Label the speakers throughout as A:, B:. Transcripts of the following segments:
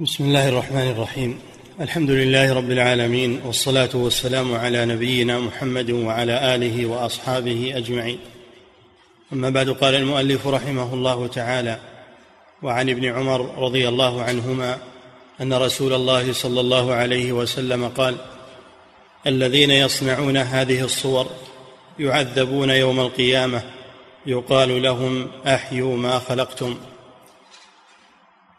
A: بسم الله الرحمن الرحيم. الحمد لله رب العالمين والصلاة والسلام على نبينا محمد وعلى آله وأصحابه أجمعين. أما بعد قال المؤلف رحمه الله تعالى وعن ابن عمر رضي الله عنهما أن رسول الله صلى الله عليه وسلم قال الذين يصنعون هذه الصور يعذبون يوم القيامة يقال لهم أحيوا ما خلقتم.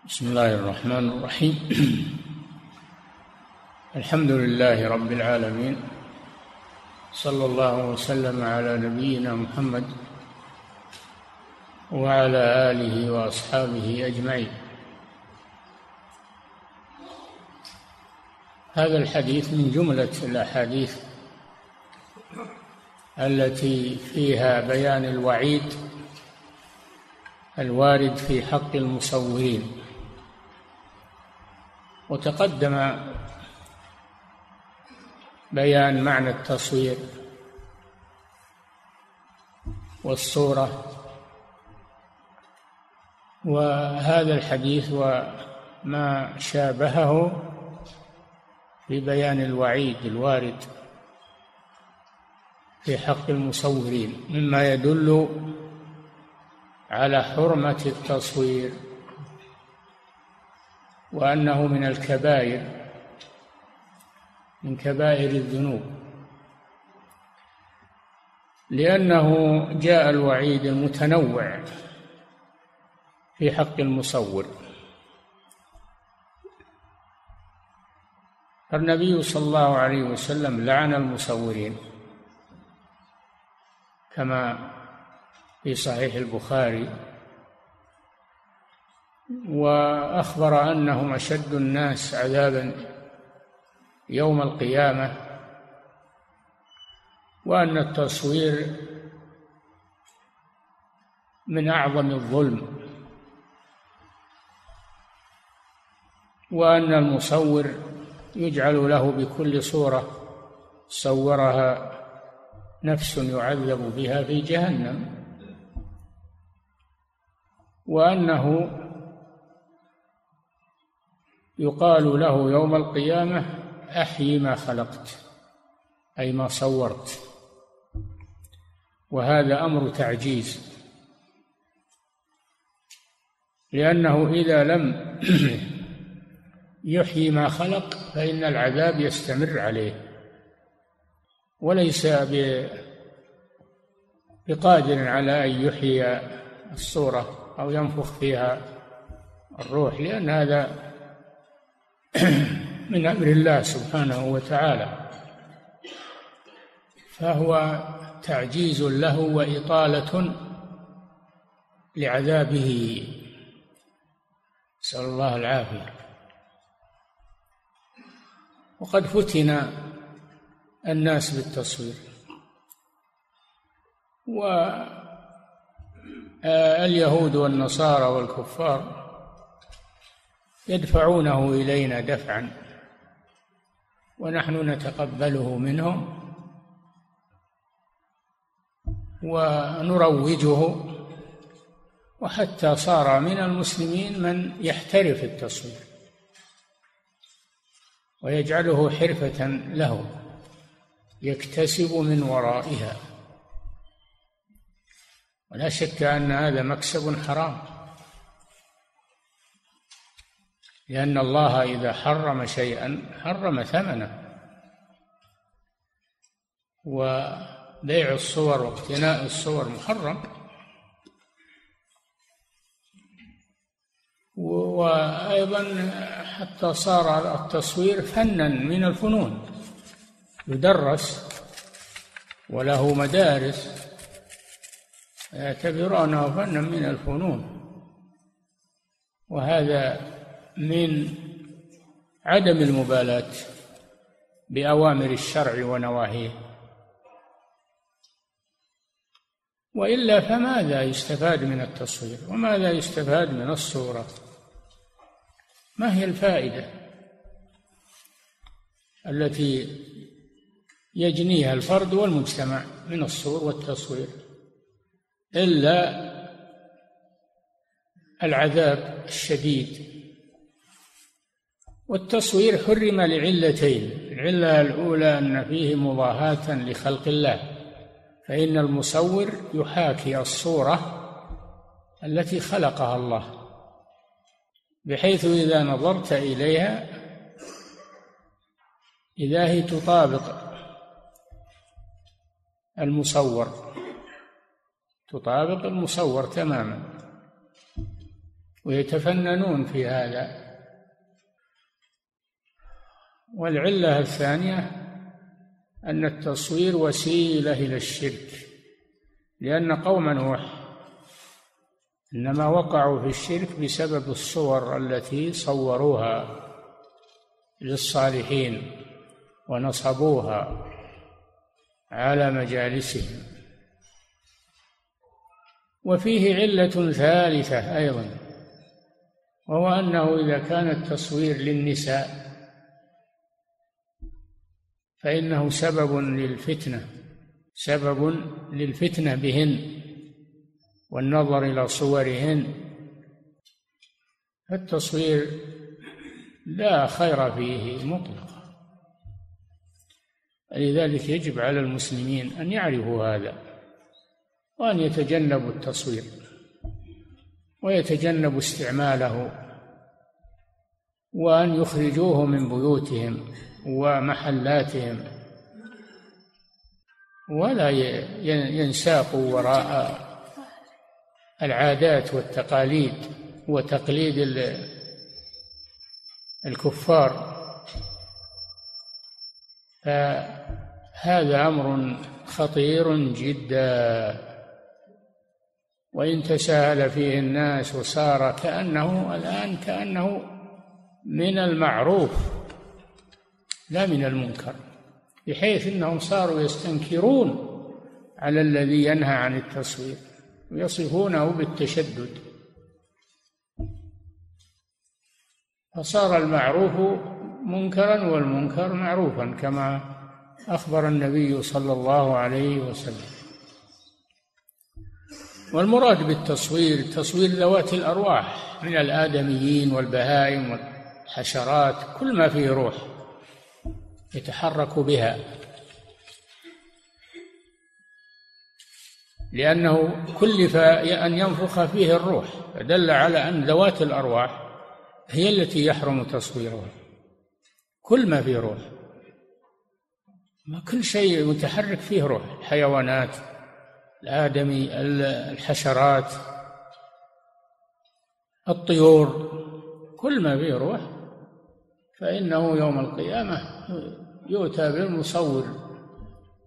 B: بسم الله الرحمن الرحيم. الحمد لله رب العالمين. صلى الله وسلم على نبينا محمد وعلى آله وأصحابه أجمعين. هذا الحديث من جملة الأحاديث التي فيها بيان الوعيد الوارد في حق المصورين. وتقدم بيان معنى التصوير والصورة. وهذا الحديث وما شابهه في بيان الوعيد الوارد في حق المصورين مما يدل على حرمة التصوير. وأنه من الكبائر من كبائر الذنوب. لأنه جاء الوعيد المتنوع في حق المصور. النبي صلى الله عليه وسلم لعن المصورين كما في صحيح البخاري وأخبر أنهم أشد الناس عذابا يوم القيامة وأن التصوير من أعظم الظلم وأن المصور يجعل له بكل صورة صورها نفس يعذب بها في جهنم وأنه يقال له يوم القيامة أحيي ما خلقت أي ما صورت. وهذا أمر تعجيز لأنه إذا لم يحيي ما خلق فإن العذاب يستمر عليه. وليس بقادر على أن يحيي الصورة أو ينفخ فيها الروح لأن هذا من أمر الله سبحانه وتعالى فهو تعجيز له وإطالة لعذابه. نسأل الله العافية. وقد فتن الناس بالتصوير. واليهود والنصارى والكفار يدفعونه إلينا دفعا ونحن نتقبله منهم ونروجه وحتى صار من المسلمين من يحترف التصوير ويجعله حرفة له يكتسب من ورائها. ولا شك أن هذا مكسب حرام. لأن الله إذا حرم شيئا حرم ثمنه. وبيع الصور واقتناء الصور محرم. وأيضا حتى صار التصوير فنا من الفنون. يدرس وله مدارس يعتبرونه فنا من الفنون. وهذا من عدم المبالاة بأوامر الشرع ونواهيه. وإلا فماذا يستفاد من التصوير؟ وماذا يستفاد من الصورة؟ ما هي الفائدة التي يجنيها الفرد والمجتمع من الصور والتصوير؟ إلا العذاب الشديد والتصوير حرم لعلتين. العلة الأولى أن فيه مضاهاة لخلق الله فإن المصور يحاكي الصورة التي خلقها الله بحيث إذا نظرت إليها إذا هي تطابق المصور تطابق المصور تماما ويتفننون في هذا. والعلة الثانية أن التصوير وسيلة إلى الشرك لأن قوم نوح إنما وقعوا في الشرك بسبب الصور التي صوروها للصالحين ونصبوها على مجالسهم. وفيه علة ثالثة أيضا وهو أنه إذا كان التصوير للنساء فإنه سبب للفتنة سبب للفتنة بهن والنظر إلى صورهن. التصوير لا خير فيه مطلقا. لذلك يجب على المسلمين أن يعرفوا هذا وأن يتجنبوا التصوير ويتجنبوا استعماله وأن يخرجوه من بيوتهم. ومحلاتهم. ولا ينساقوا وراء العادات والتقاليد وتقليد الكفار. فهذا أمر خطير جدا. وإن تساهل فيه الناس وصار كأنه الآن كأنه من المعروف. لا من المنكر بحيث إنهم صاروا يستنكرون على الذي ينهى عن التصوير ويصفونه بالتشدد. فصار المعروف منكرا والمنكر معروفا كما أخبر النبي صلى الله عليه وسلم. والمراد بالتصوير تصوير ذوات الأرواح من الآدميين والبهائم والحشرات كل ما فيه روح. يتحرك بها. لأنه كلف أن ينفخ فيه الروح فدل على أن ذوات الأرواح هي التي يحرم تصويرها. كل ما فيه روح. ما كل شيء متحرك فيه روح. الحيوانات الآدمي الحشرات الطيور كل ما فيه روح فإنه يوم القيامة يؤتى بالمصور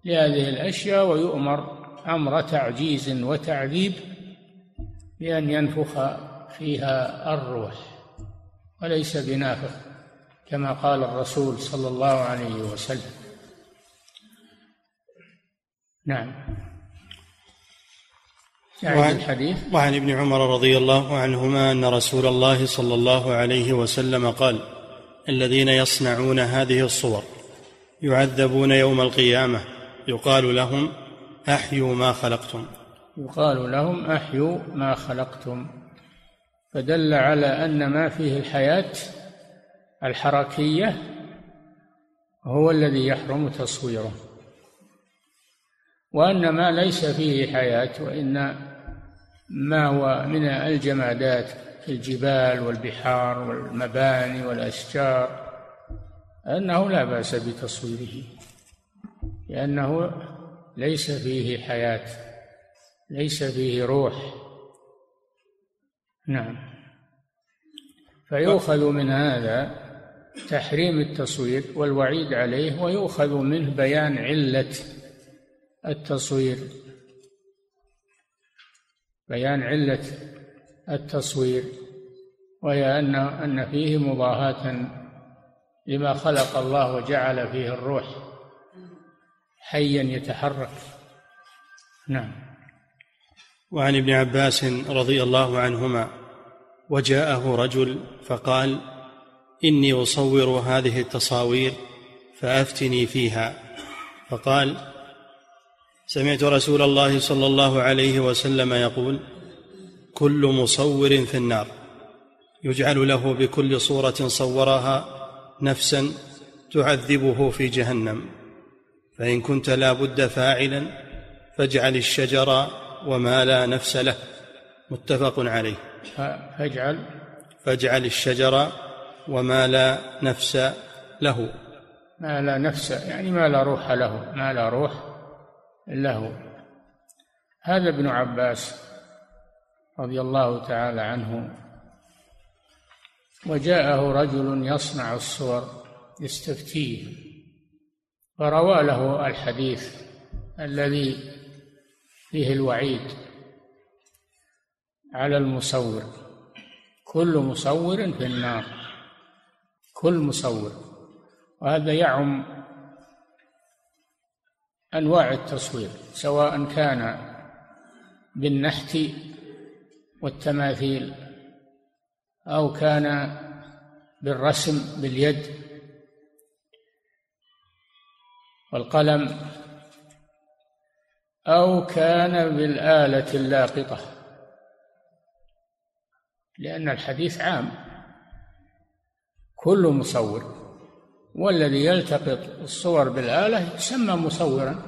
B: لهذه الأشياء ويؤمر أمر تعجيز وتعذيب بأن ينفخ فيها الروح وليس بنافخ كما قال الرسول صلى الله عليه وسلم. نعم.
A: وعن, الحديث؟ وعن ابن عمر رضي الله عنهما أن رسول الله صلى الله عليه وسلم قال الذين يصنعون هذه الصور يعذبون يوم القيامة يقال لهم أحيوا ما خلقتم.
B: يقال لهم أحيوا ما خلقتم. فدل على أن ما فيه الحياة الحركية هو الذي يحرم تصويره. وأن ما ليس فيه حياة وإن ما هو من الجمادات الجبال والبحار والمباني والأشجار انه لا بأس بتصويره لأنه ليس فيه حياة ليس فيه روح. نعم. فيؤخذ من هذا تحريم التصوير والوعيد عليه ويؤخذ منه بيان علة التصوير. بيان علة التصوير وهي أن أن فيه مضاهاة لما خلق الله وجعل فيه الروح حيا يتحرك. نعم.
A: وعن ابن عباس رضي الله عنهما وجاءه رجل فقال إني أصور هذه التصاوير فأفتني فيها. فقال سمعت رسول الله صلى الله عليه وسلم يقول كل مصور في النار. يجعل له بكل صورة صورها نفسا تعذبه في جهنم. فإن كنت لا بد فاعلا فاجعل الشجر وما لا نفس له. متفق عليه.
B: فاجعل.
A: فاجعل الشجر وما لا نفس له.
B: ما لا نفس يعني ما لا روح له ما لا روح له. هذا ابن عباس رضي الله تعالى عنه وجاءه رجل يصنع الصور يستفتيه فروى له الحديث الذي فيه الوعيد على المصور كل مصور في النار كل مصور وهذا يعم أنواع التصوير سواء كان بالنحت والتماثيل أو كان بالرسم باليد. والقلم أو كان بالآلة اللاقطة. لأن الحديث عام. كل مصور والذي يلتقط الصور بالآلة يسمى مصورا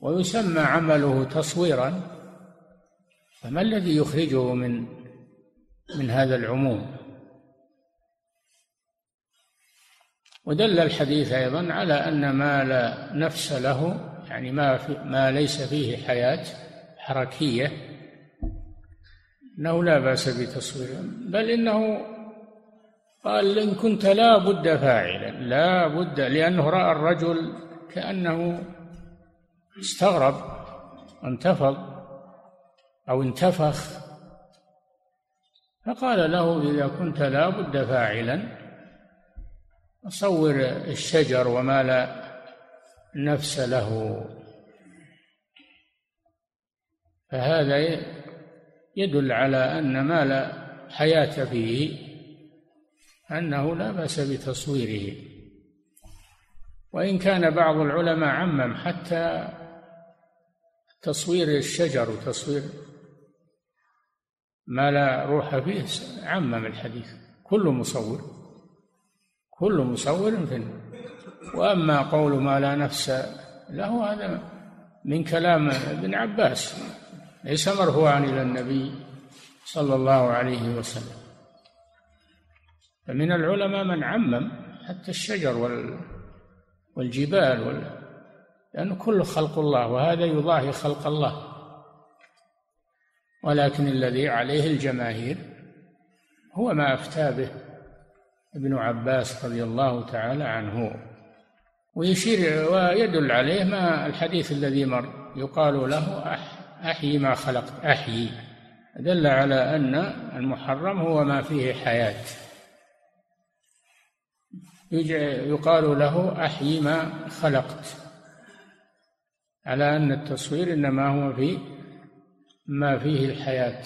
B: ويسمى عمله تصويرا. فما الذي يخرجه من من هذا العموم؟ ودل الحديث أيضا على أن ما لا نفس له يعني ما في ما ليس فيه حياة حركية إنه لا بأس بتصويره. بل إنه قال إن كنت لا بد فاعلا لا بد لأنه رأى الرجل كأنه استغرب وانتفض أو انتفخ. فقال له إذا كنت لا بد فاعلا صور الشجر وما لا نفس له. فهذا يدل على أن ما لا حياة فيه أنه لا بأس بتصويره. وإن كان بعض العلماء عمم حتى تصوير الشجر وتصوير ما لا روح فيه عمم الحديث. كل مصور كل مصور في وأما قول ما لا نفس له هذا من كلام ابن عباس ليس مرفوعا إلى النبي صلى الله عليه وسلم. فمن العلماء من عمم حتى الشجر والجبال وال لأنه كل خلق الله وهذا يضاهي خلق الله. ولكن الذي عليه الجماهير هو ما أفتى به ابن عباس رضي الله تعالى عنه. ويشير ويدل عليه ما الحديث الذي مر يقال له أحيي ما خلقت أحيي دل على أن المحرم هو ما فيه حياة. يقال له أحيي ما خلقت. على أن التصوير إنما هو في ما فيه الحياة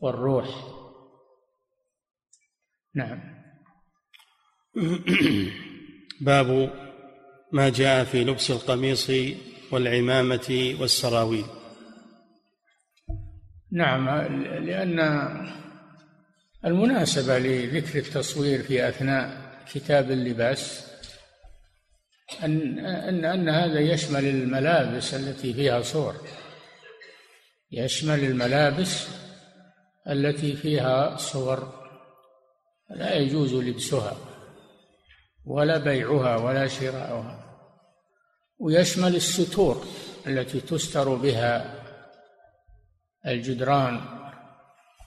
B: والروح. نعم.
A: باب ما جاء في لبس القميص والعمامة والسراويل.
B: نعم لأن المناسبة لذكر التصوير في أثناء كتاب اللباس أن أن أن هذا يشمل الملابس التي فيها صور. يشمل الملابس التي فيها صور لا يجوز لبسها ولا بيعها ولا شراؤها. ويشمل الستور التي تستر بها الجدران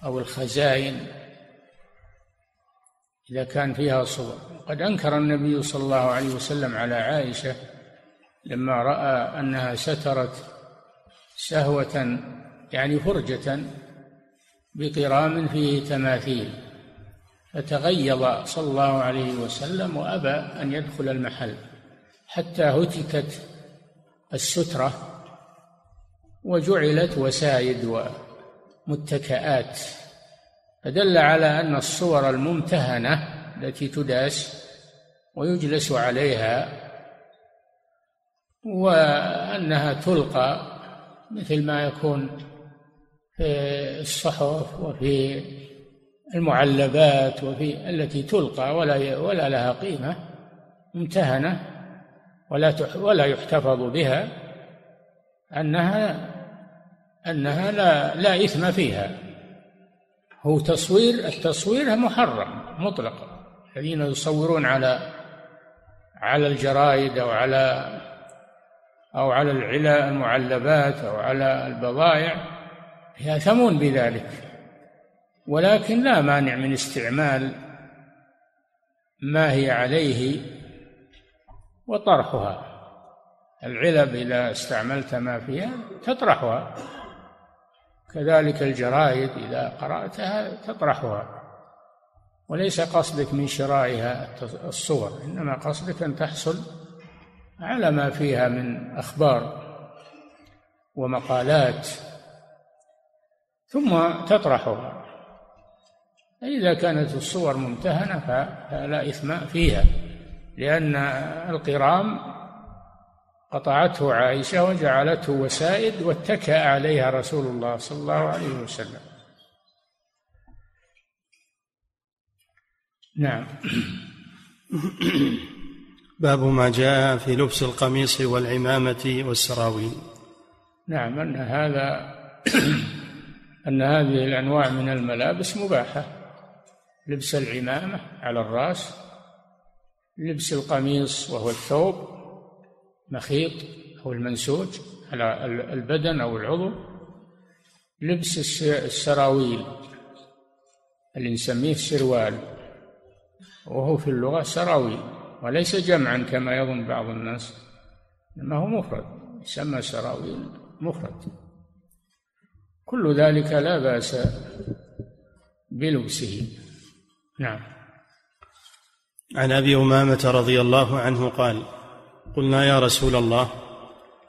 B: أو الخزائن إذا كان فيها صور. قد أنكر النبي صلى الله عليه وسلم على عائشة لما رأى أنها سترت سهوه يعني فرجة بقرام فيه تماثيل فتغيظ صلى الله عليه وسلم وأبى أن يدخل المحل حتى هتكت السترة وجعلت وسايد ومتكئات فدل على أن الصور الممتهنة التي تداس ويجلس عليها وأنها تلقى مثل ما يكون في الصحف وفي المعلبات وفي التي تلقى ولا ولا لها قيمة ممتهنة ولا ولا يحتفظ بها أنها أنها لا لا إثم فيها. هو تصوير التصوير محرم مطلقا الذين يصورون على على الجرائد أو على أو على العلا المعلبات أو على البضائع يأثمون بذلك. ولكن لا مانع من استعمال ما هي عليه وطرحها. العلب إذا استعملت ما فيها تطرحها. كذلك الجرائد إذا قرأتها تطرحها. وليس قصدك من شرائها الصور إنما قصدك أن تحصل على ما فيها من أخبار ومقالات ثم تطرحها. إذا كانت الصور ممتهنة فلا إثم فيها لأن القرام قطعته عائشة وجعلته وسائد واتكأ عليها رسول الله صلى الله عليه وسلم. نعم.
A: باب ما جاء في لبس القميص والعمامة والسراويل.
B: نعم أن هذا أن هذه الأنواع من الملابس مباحة. لبس العمامة على الرأس لبس القميص وهو الثوب مخيط أو المنسوج على البدن أو العضو لبس السراويل اللي نسميه سروال وهو في اللغة سراويل وليس جمعا كما يظن بعض الناس إنما هو مفرد يسمى سراويل مفرد. كل ذلك لا بأس بلبسه. نعم.
A: عن أبي أمامة رضي الله عنه قال قلنا يا رسول الله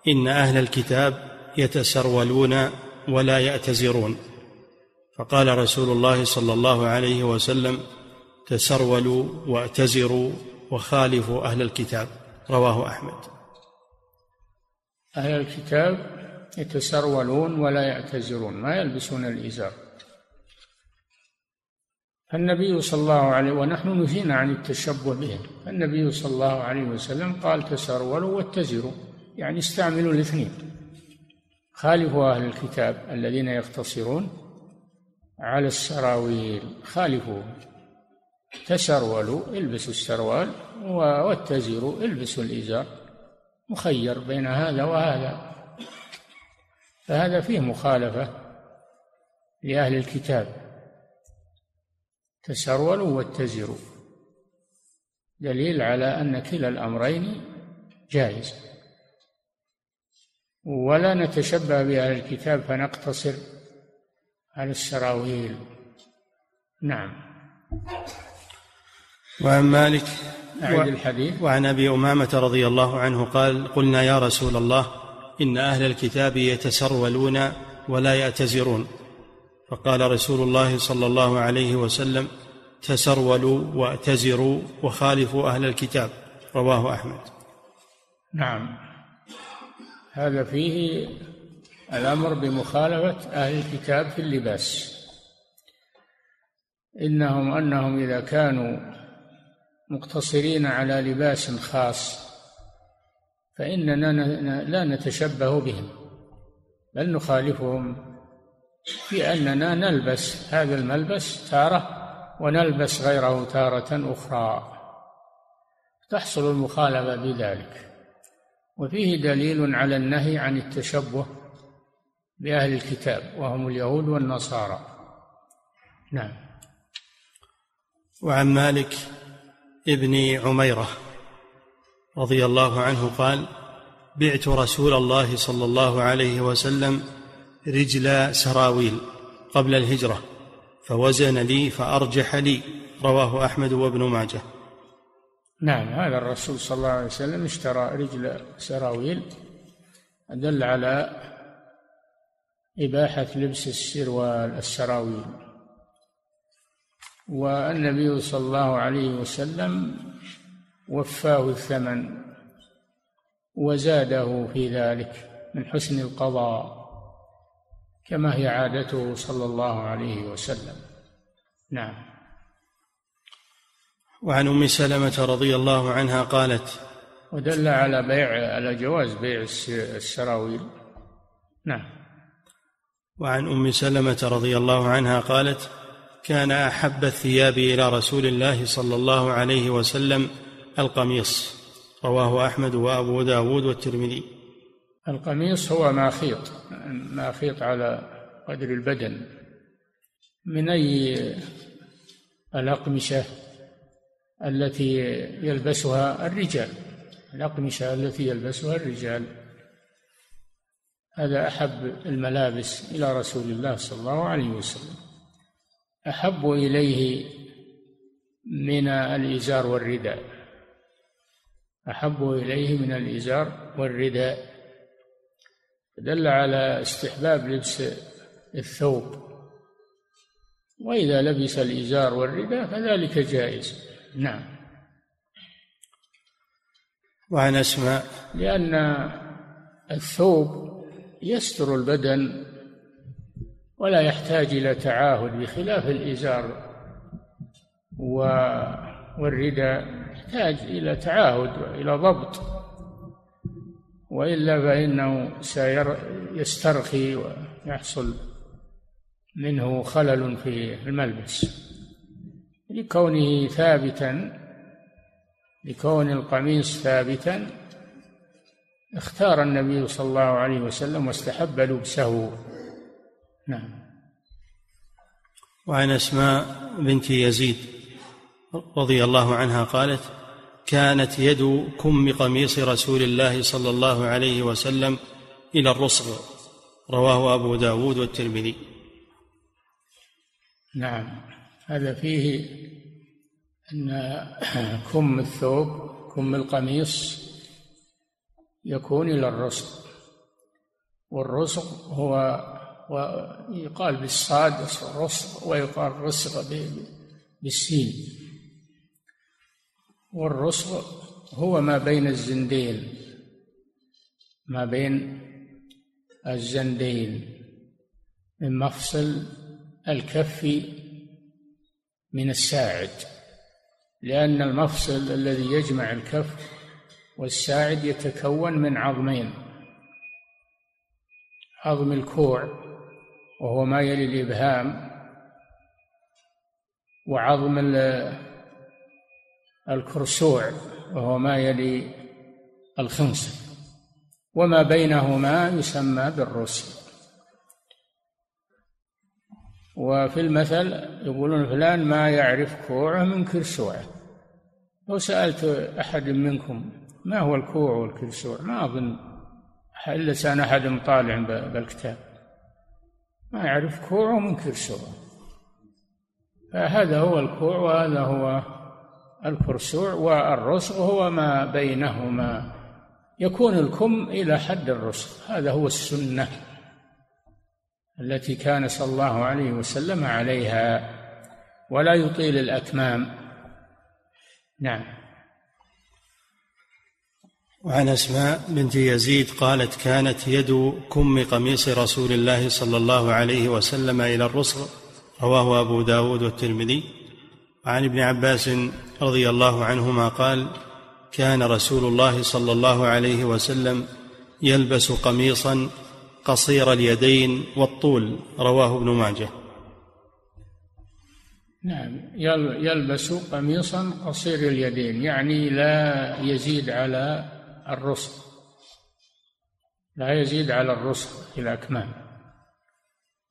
A: إن أهل الكتاب يتسرولون ولا يأتزرون. فقال رسول الله صلى الله عليه وسلم تسرولوا واعتزروا وخالفوا أهل الكتاب. رواه أحمد.
B: أهل الكتاب يتسرولون ولا يعتزرون ما يلبسون الإزار. النبي صلى الله عليه ونحن نهينا عن التشبه بهم النبي صلى الله عليه وسلم قال تسرولوا واتزروا يعني استعملوا الاثنين. خالفوا أهل الكتاب الذين يقتصرون على السراويل خالفوهم. تسرولوا البسوا السروال واتزروا البسوا الإزار. مخير بين هذا وهذا. فهذا فيه مخالفة لأهل الكتاب. تسرولوا واتزروا. دليل على أن كلا الأمرين جائز. ولا نتشبه بأهل الكتاب فنقتصر على السراويل. نعم.
A: وعن مالك
B: أعد الحديث.
A: وعن أبي أمامة رضي الله عنه قال قلنا يا رسول الله إن أهل الكتاب يتسرولون ولا يأتزرون. فقال رسول الله صلى الله عليه وسلم تسرولوا واعتزروا وخالفوا أهل الكتاب. رواه أحمد.
B: نعم. هذا فيه الأمر بمخالفة أهل الكتاب في اللباس. إنهم أنهم إذا كانوا مقتصرين على لباس خاص فإننا لا نتشبه بهم بل نخالفهم في أننا نلبس هذا الملبس تارة ونلبس غيره تارة أخرى. تحصل المخالفة بذلك. وفيه دليل على النهي عن التشبه بأهل الكتاب وهم اليهود والنصارى. نعم.
A: وعن مالك ابن عميرة. رضي الله عنه قال بعت رسول الله صلى الله عليه وسلم رجل سراويل قبل الهجرة فوزن لي فأرجح لي رواه أحمد وابن ماجه.
B: نعم هذا الرسول صلى الله عليه وسلم اشترى رجل سراويل دل على إباحة لبس السروال السراويل والنبي صلى الله عليه وسلم وفاه الثمن وزاده في ذلك من حسن القضاء كما هي عادته صلى الله عليه وسلم. نعم.
A: وعن أم سلمة رضي الله عنها قالت
B: ودل على بيع على جواز بيع السراويل. نعم.
A: وعن أم سلمة رضي الله عنها قالت كان أحب الثياب إلى رسول الله صلى الله عليه وسلم القميص رواه أحمد وأبو داود والترمذي.
B: القميص هو ما خيط ما خيط على قدر البدن. من أي الأقمشة التي يلبسها الرجال؟ الأقمشة التي يلبسها الرجال. هذا أحب الملابس إلى رسول الله صلى الله عليه وسلم. أحب إليه من الإزار والرداء. أحب إليه من الإزار والرداء. دل على استحباب لبس الثوب. وإذا لبس الإزار والرداء فذلك جائز. نعم.
A: وعن أسماء.
B: لأن الثوب يستر البدن ولا يحتاج إلى تعاهد بخلاف الإزار والرداء. يحتاج إلى تعاهد وإلى ضبط. وإلا فإنه سيسترخي ويحصل منه خلل في الملبس. لكونه ثابتا لكون القميص ثابتا اختار النبي صلى الله عليه وسلم واستحب لبسه. نعم.
A: وعن أسماء بنت يزيد رضي الله عنها قالت كانت يد كم قميص رسول الله صلى الله عليه وسلم إلى الرسغ. رواه أبو داود والترمذي.
B: نعم. هذا فيه أن كم الثوب كم القميص يكون إلى الرسغ. والرسغ هو ويقال بالصاد رسغ ويقال رسغ بالسين. والرسغ هو ما بين الزندين ما بين الزندين من مفصل الكف من الساعد لأن المفصل الذي يجمع الكف والساعد يتكون من عظمين عظم الكوع وهو ما يلي الإبهام وعظم الكرسوع وهو ما يلي الخنصر وما بينهما يسمى بالرسل وفي المثل يقولون فلان ما يعرف كوعه من كرسوعه لو سألت أحد منكم ما هو الكوع والكرسوع ما أظن إلا كان أحد طالع بالكتاب. ما يعرف كوعه من كرسوعه فهذا هو الكوع وهذا هو الكرسوع والرسغ هو ما بينهما. يكون الكم إلى حد الرسغ. هذا هو السنة التي كان صلى الله عليه وسلم عليها. ولا يطيل الأكمام نعم.
A: وعن أسماء بنت يزيد قالت كانت يد كم قميص رسول الله صلى الله عليه وسلم إلى الرسغ. رواه أبو داود والترمذي. وعن ابن عباس رضي الله عنهما قال كان رسول الله صلى الله عليه وسلم يلبس قميصا قصير اليدين والطول رواه ابن ماجه.
B: نعم يلبس قميصا قصير اليدين يعني لا يزيد على الرسل لا يزيد على الرسل في الأكمام.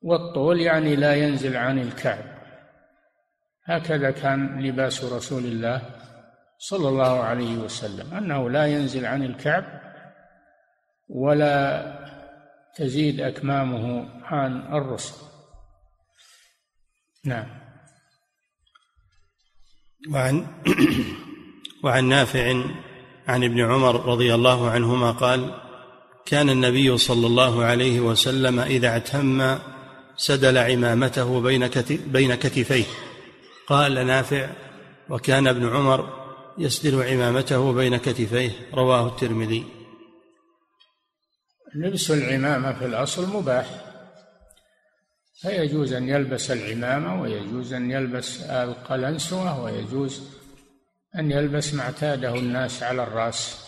B: والطول يعني لا ينزل عن الكعب. هكذا كان لباس رسول الله صلى الله عليه وسلم أنه لا ينزل عن الكعب ولا تزيد أكمامه عن الرسل. نعم.
A: وعن وعن نافع عن ابن عمر رضي الله عنهما قال كان النبي صلى الله عليه وسلم إذا اعتم سدل عمامته بين كتفيه. قال نافع وكان ابن عمر يسدل عمامته بين كتفيه رواه الترمذي.
B: لبس العمامة في الأصل مباح. فيجوز أن يلبس العمامة ويجوز أن يلبس القلنسوة ويجوز أن يلبس ما اعتاده الناس على الرأس.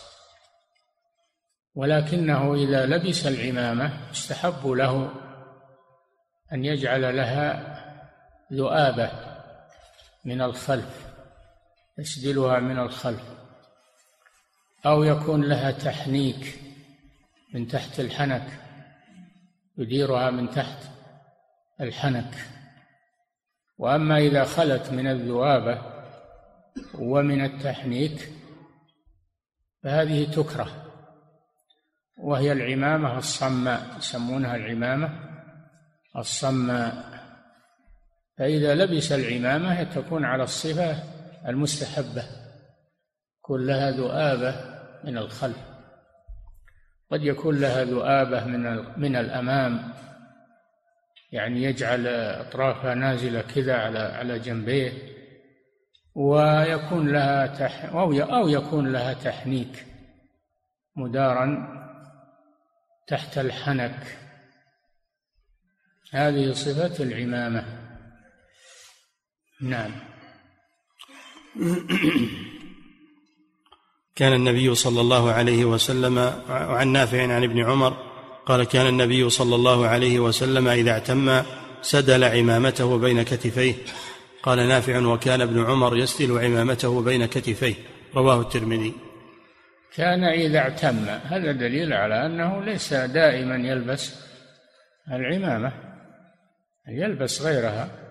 B: ولكنه إذا لبس العمامة استحب له أن يجعل لها ذؤابة. من الخلف يسدلها من الخلف. أو يكون لها تحنيك من تحت الحنك يديرها من تحت الحنك. وأما إذا خلت من الذؤابة ومن التحنيك فهذه تكره. وهي العمامة الصماء يسمونها العمامة الصماء. فإذا لبس العمامة تكون على الصفة المستحبة يكون لها ذؤابة من الخلف. قد يكون لها ذؤابة من من الأمام يعني يجعل أطرافها نازلة كذا على على جنبيه ويكون لها تح أو أو يكون لها تحنيك مدارا تحت الحنك. هذه صفة العمامة. نعم.
A: كان النبي صلى الله عليه وسلم عن نافع عن ابن عمر قال كان النبي صلى الله عليه وسلم إذا اعتم سدل عمامته بين كتفيه. قال نافع وكان ابن عمر يسدل عمامته بين كتفيه. رواه الترمذي.
B: كان إذا اعتم. هذا دليل على أنه ليس دائما يلبس العمامة يلبس غيرها.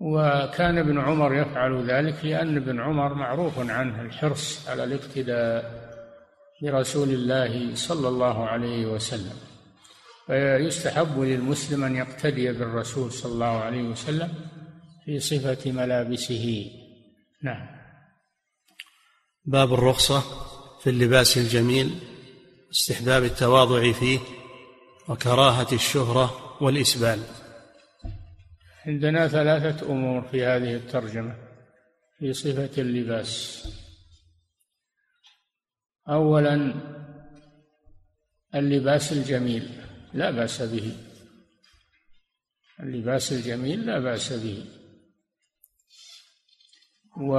B: وكان ابن عمر يفعل ذلك لأن ابن عمر معروف عنه الحرص على الاقتداء برسول الله صلى الله عليه وسلم. فيستحب للمسلم أن يقتدي بالرسول صلى الله عليه وسلم في صفة ملابسه. نعم.
A: باب الرخصة في اللباس الجميل استحباب التواضع فيه وكراهة الشهرة والإسبال.
B: عندنا ثلاثة أمور في هذه الترجمة في صفة اللباس. أولا اللباس الجميل لا بأس به. اللباس الجميل لا بأس به. و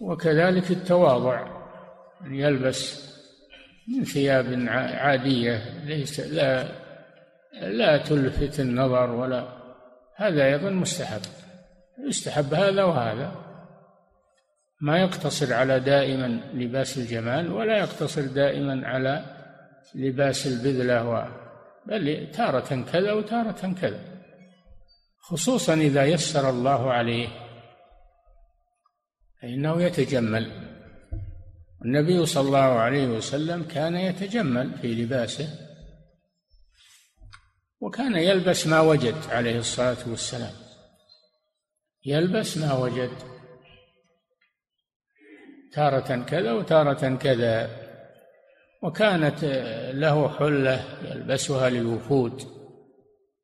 B: وكذلك التواضع أن يلبس من ثياب عادية ليس لا لا تلفت النظر ولا هذا أيضا مستحب يستحب هذا وهذا. ما يقتصر على دائما لباس الجمال ولا يقتصر دائما على لباس البذلة و بل تارة كذا وتارة كذا. خصوصا إذا يسر الله عليه فإنه يتجمل. النبي صلى الله عليه وسلم كان يتجمل في لباسه. وكان يلبس ما وجد عليه الصلاة والسلام. يلبس ما وجد. تارة كذا وتارة كذا. وكانت له حلة يلبسها للوفود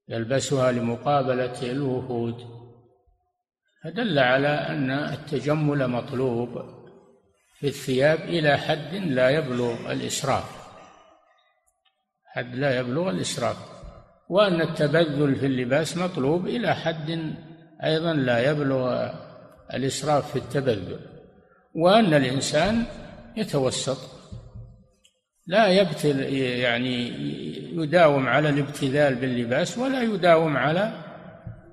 B: يلبسها لمقابلة الوفود. فدل على أن التجمل مطلوب في الثياب إلى حد لا يبلغ الإسراف. حد لا يبلغ الإسراف. وأن التبذل في اللباس مطلوب إلى حد أيضا لا يبلغ الإسراف في التبذل وأن الإنسان يتوسط لا يبتل يعني يداوم على الابتذال باللباس ولا يداوم على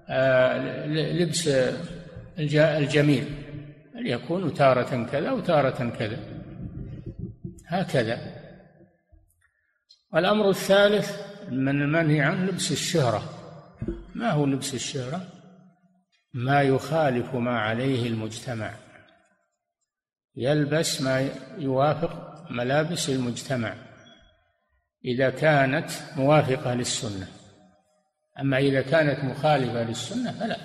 B: آه، لبس الجميل يكون تارة كذا وتارة كذا. هكذا. الأمر الثالث من المنهي عن لبس الشهرة. ما هو لبس الشهرة؟ ما يخالف ما عليه المجتمع. يلبس ما يوافق ملابس المجتمع إذا كانت موافقة للسنة. أما إذا كانت مخالفة للسنة فلا.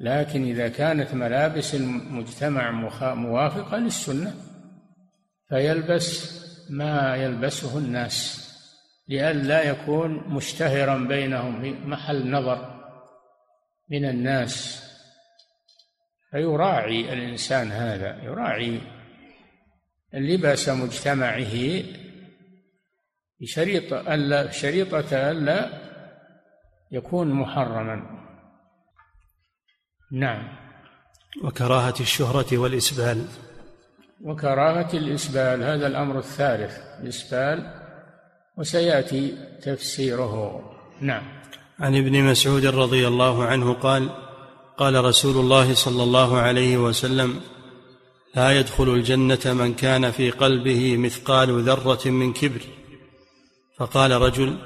B: لكن إذا كانت ملابس المجتمع موافقة للسنة فيلبس ما يلبسه الناس. لئلا يكون مشتهرا بينهم في محل نظر من الناس. فيراعي الإنسان هذا يراعي لباس مجتمعه شريط ألا شريطة ألا يكون محرما. نعم.
A: وكراهة الشهرة والإسبال.
B: وكراهة الإسبال هذا الأمر الثالث الإسبال وسيأتي تفسيره. نعم.
A: عن ابن مسعود رضي الله عنه قال قال رسول الله صلى الله عليه وسلم لا يدخل الجنة من كان في قلبه مثقال ذرة من كبر. فقال رجل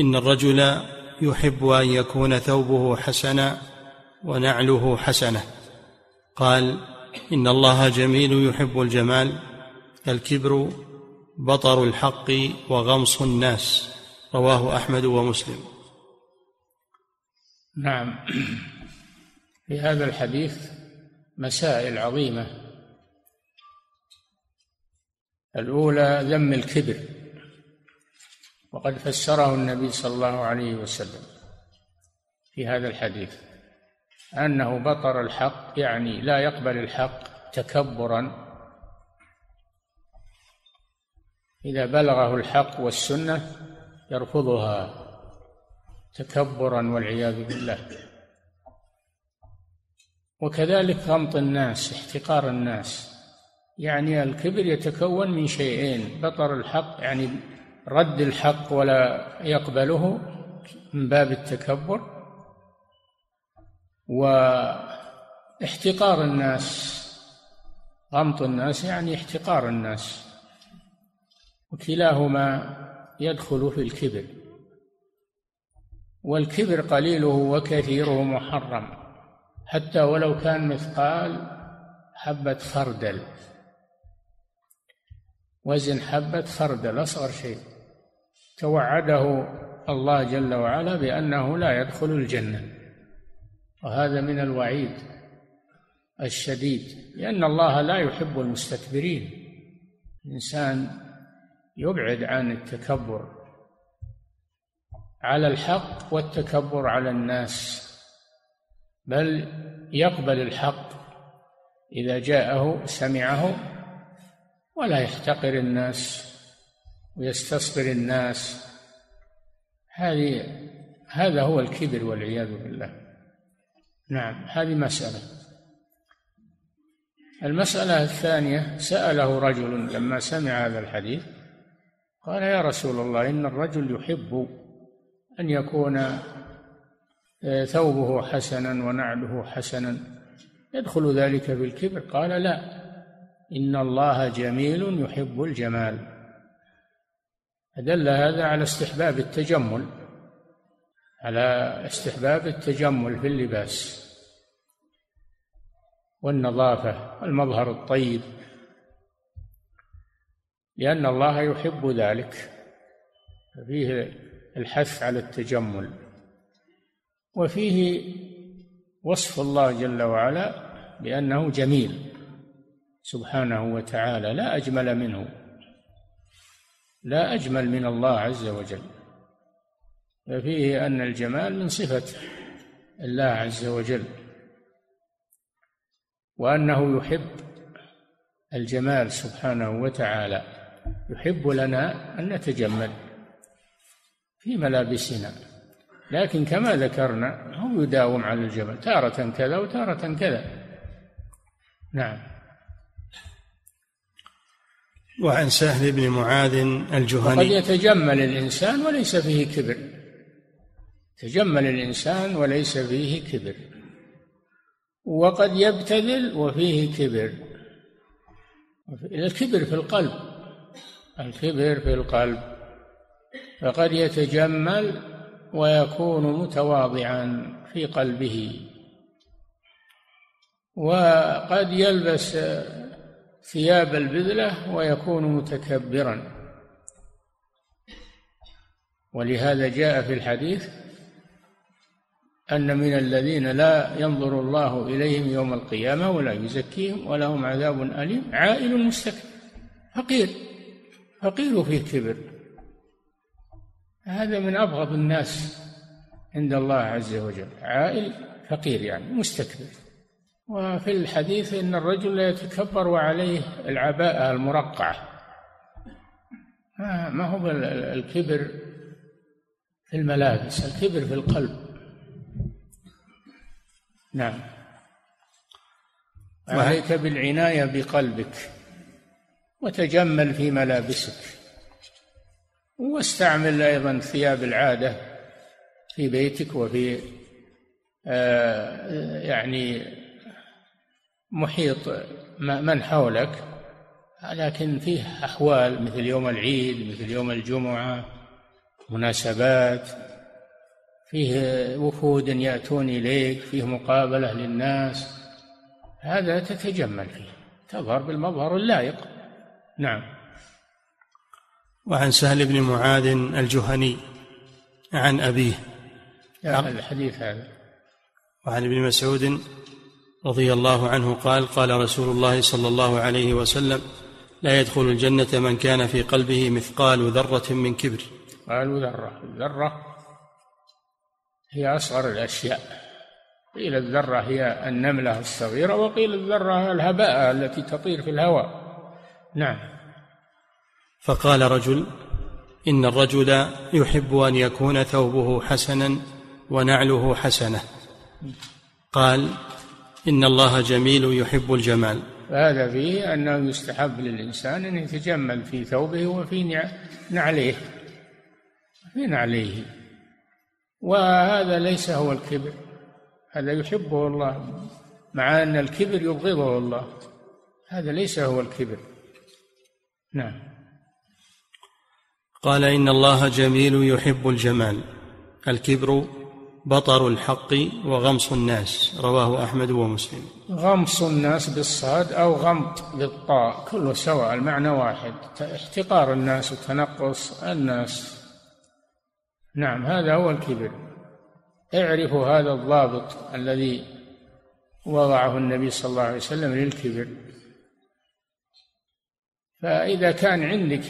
A: إن الرجل يحب أن يكون ثوبه حسنا ونعله حسنة. قال إن الله جميل يحب الجمال الكبر بطر الحق وغمص الناس رواه أحمد ومسلم.
B: نعم. في هذا الحديث مسائل عظيمة. الأولى ذم الكبر. وقد فسره النبي صلى الله عليه وسلم في هذا الحديث أنه بطر الحق يعني لا يقبل الحق تكبرا إذا بلغه الحق والسنة يرفضها تكبرا والعياذ بالله. وكذلك غمط الناس احتقار الناس. يعني الكبر يتكون من شيئين بطر الحق يعني رد الحق ولا يقبله من باب التكبر واحتقار الناس غمط الناس يعني احتقار الناس. وكلاهما يدخل في الكبر. والكبر قليله وكثيره محرم حتى ولو كان مثقال حبة خردل. وزن حبة خردل أصغر شيء. توعده الله جل وعلا بأنه لا يدخل الجنة. وهذا من الوعيد الشديد لأن الله لا يحب المستكبرين. الإنسان يبعد عن التكبر على الحق والتكبر على الناس بل يقبل الحق إذا جاءه سمعه ولا يحتقر الناس ويستصغر الناس. هذه هذا هو الكبر والعياذ بالله. نعم هذه مسألة. المسألة الثانية سأله رجل لما سمع هذا الحديث قال يا رسول الله إن الرجل يحب أن يكون آه، ثوبه حسنا ونعله حسنا. يدخل ذلك في الكبر قال لا. إن الله جميل يحب الجمال. فدل هذا على استحباب التجمل على استحباب التجمل في اللباس والنظافة المظهر الطيب. لأن الله يحب ذلك. فيه الحث على التجمل. وفيه وصف الله جل وعلا بأنه جميل سبحانه وتعالى لا أجمل منه. لا أجمل من الله عز وجل. ففيه أن الجمال من صفة الله عز وجل. وأنه يحب الجمال سبحانه وتعالى. يحب لنا أن نتجمل في ملابسنا. لكن كما ذكرنا هو يداوم على الجمل تارة كذا وتارة كذا. نعم.
A: وعن سهل بن معاذ الجهني.
B: وقد يتجمل الإنسان وليس فيه كبر. تجمل الإنسان وليس فيه كبر. وقد يبتذل وفيه كبر. الكبر في القلب. الكبر في القلب. فقد يتجمل ويكون متواضعا في قلبه. وقد يلبس ثياب البذلة ويكون متكبرا. ولهذا جاء في الحديث أن من الذين لا ينظر الله إليهم يوم القيامة ولا يزكيهم ولهم عذاب أليم. عائل مستكبر. فقير. فقير فيه كبر هذا من أبغض الناس عند الله عز وجل. عائل فقير يعني مستكبر. وفي الحديث إن الرجل لا يتكبر وعليه العباءة المرقعة. ما هو الكبر في الملابس الكبر في القلب. نعم. عليك بالعناية بقلبك. وتجمل في ملابسك. واستعمل أيضا ثياب العادة في بيتك وفي آه، يعني محيط من حولك. لكن فيه أحوال مثل يوم العيد مثل يوم الجمعة مناسبات. فيه وفود يأتون إليك فيه مقابلة للناس. هذا تتجمل فيه. تظهر بالمظهر اللائق. نعم.
A: وعن سهل بن معاذ الجهني عن أبيه.
B: الحديث هذا.
A: وعن ابن مسعود رضي الله عنه قال قال رسول الله صلى الله عليه وسلم لا يدخل الجنة من كان في قلبه مثقال ذرة من كبر.
B: قالوا ذرة. الذرة هي أصغر الأشياء. قيل الذرة هي النملة الصغيرة وقيل الذرة الهباء التي تطير في الهواء. نعم.
A: فقال رجل إن الرجل يحب أن يكون ثوبه حسنا ونعله حسنة. قال إن الله جميل يحب الجمال.
B: فهذا فيه أنه يستحب للإنسان أن يتجمل في ثوبه وفي نعليه. في نعليه. وهذا ليس هو الكبر. هذا يحبه الله مع أن الكبر يبغضه الله. هذا ليس هو الكبر. نعم.
A: قال إن الله جميل يحب الجمال الكبر بطر الحق وغمص الناس رواه أحمد ومسلم.
B: غمص الناس بالصاد أو غمط بالطاء كله سواء المعنى واحد. احتقار الناس وتنقص الناس. نعم هذا هو الكبر. اعرفوا هذا الضابط الذي وضعه النبي صلى الله عليه وسلم للكبر. فإذا كان عندك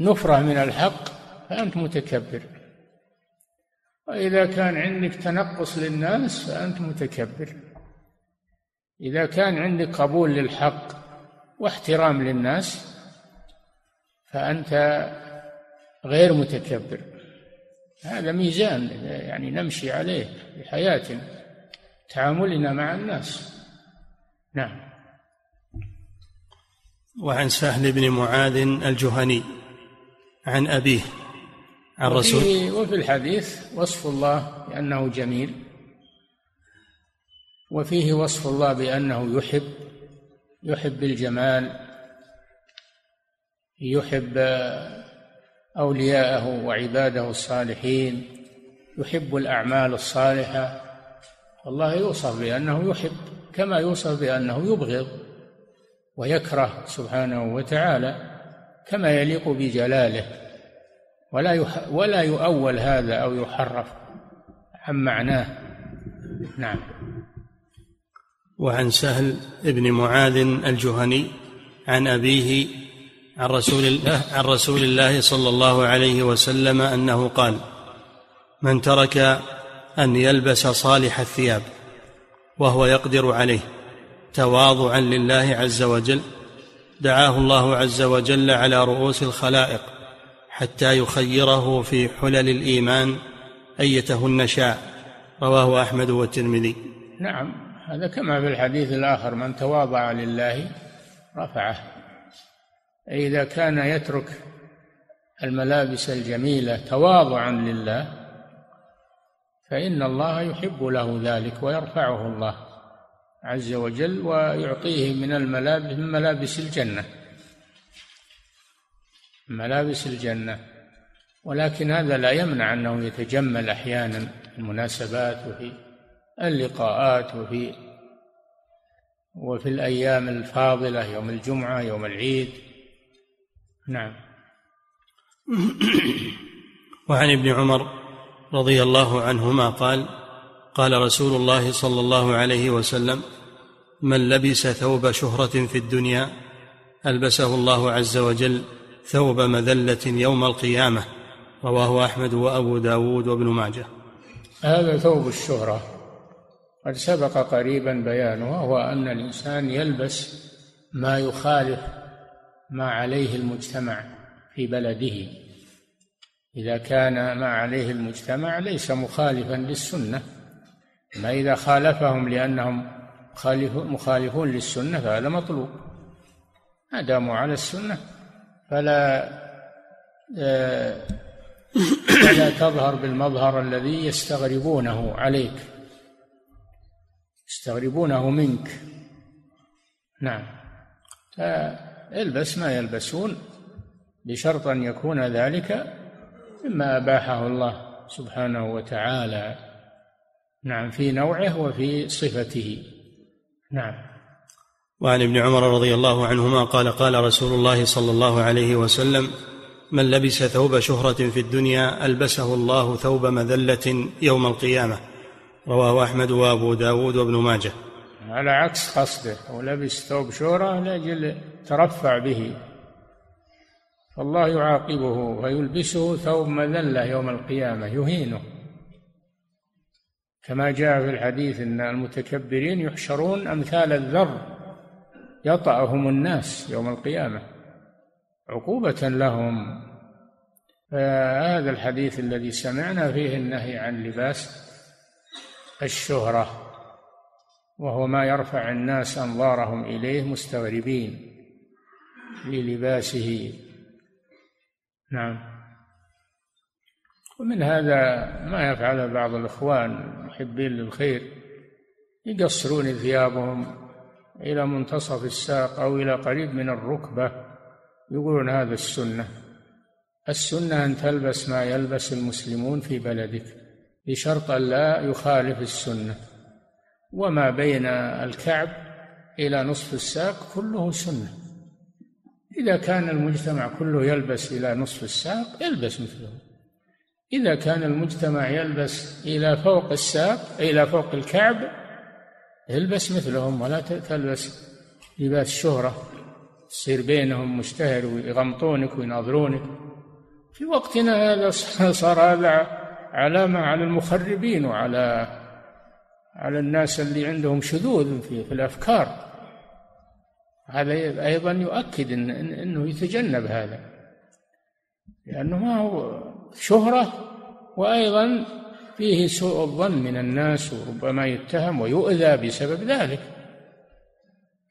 B: نفرة من الحق فأنت متكبر. وإذا كان عندك تنقص للناس فأنت متكبر. إذا كان عندك قبول للحق واحترام للناس فأنت غير متكبر. هذا ميزان يعني نمشي عليه في حياتنا تعاملنا مع الناس. نعم.
A: وعن سهل بن معاذ الجهني عن أبيه عن رسول
B: وفي الحديث وصف الله بأنه جميل وفيه وصف الله بأنه يحب يحب الجمال يحب أولياءه وعباده الصالحين يحب الأعمال الصالحة الله يوصف بأنه يحب كما يوصف بأنه يبغض. ويكره سبحانه وتعالى كما يليق بجلاله. ولا ولا يؤول هذا أو يحرف عن معناه. نعم.
A: وعن سهل بن معاذ الجهني عن أبيه عن رسول الله عن رسول الله صلى الله عليه وسلم أنه قال من ترك أن يلبس صالح الثياب وهو يقدر عليه تواضعا لله عز وجل. دعاه الله عز وجل على رؤوس الخلائق حتى يخيره في حلل الإيمان أيتهن شاء. رواه أحمد والترمذي.
B: نعم هذا كما في الحديث الآخر من تواضع لله رفعه. إذا كان يترك الملابس الجميلة تواضعا لله فإن الله يحب له ذلك ويرفعه الله. عز وجل ويعطيه من الملابس من ملابس الجنة. ملابس الجنة. ولكن هذا لا يمنع أنه يتجمل أحيانا في المناسبات وفي اللقاءات وفي وفي الأيام الفاضلة يوم الجمعة يوم العيد. نعم.
A: وعن ابن عمر رضي الله عنهما قال قال رسول الله صلى الله عليه وسلم من لبس ثوب شهرة في الدنيا ألبسه الله عز وجل ثوب مذلة يوم القيامة. رواه أحمد وأبو داود وابن ماجه.
B: هذا ثوب الشهرة. قد سبق قريبا بيانه وهو أن الإنسان يلبس ما يخالف ما عليه المجتمع في بلده. إذا كان ما عليه المجتمع ليس مخالفا للسنة. ما إذا خالفهم لأنهم مخالفون للسنة فهذا مطلوب. ما داموا على السنة فلا آه، فلا تظهر بالمظهر الذي يستغربونه عليك. يستغربونه منك. نعم. فالبس ما يلبسون بشرط أن يكون ذلك مما أباحه الله سبحانه وتعالى. نعم في نوعه وفي صفته. نعم.
A: وعن ابن عمر رضي الله عنهما قال قال رسول الله صلى الله عليه وسلم من لبس ثوب شهرة في الدنيا ألبسه الله ثوب مذلة يوم القيامة. رواه أحمد وأبو داود وابن ماجه.
B: على عكس قصده هو لبس ثوب شهرة لأجل ترفع به. فالله يعاقبه ويلبسه ثوب مذلة يوم القيامة يهينه. كما جاء في الحديث إن المتكبرين يحشرون أمثال الذر يطأهم الناس يوم القيامة عقوبة لهم. فهذا الحديث الذي سمعنا فيه النهي عن لباس الشهرة وهو ما يرفع الناس أنظارهم إليه مستغربين للباسه. نعم. ومن هذا ما يفعله بعض الإخوان المحبين للخير يقصرون ثيابهم إلى منتصف الساق أو إلى قريب من الركبة يقولون هذا السنة. السنة أن تلبس ما يلبس المسلمون في بلدك بشرط أن لا يخالف السنة. وما بين الكعب إلى نصف الساق كله سنة. إذا كان المجتمع كله يلبس إلى نصف الساق يلبس مثله. إذا كان المجتمع يلبس إلى فوق الساق إلى فوق الكعب البس مثلهم ولا تلبس لباس شهرة تصير بينهم مشتهر ويغمطونك ويناظرونك. في وقتنا هذا صار هذا علامة على المخربين وعلى على الناس اللي عندهم شذوذ في, في الأفكار. هذا أيضا يؤكد إن أنه يتجنب هذا. لأنه ما هو شهرة وأيضا فيه سوء الظن من الناس وربما يتهم ويؤذى بسبب ذلك.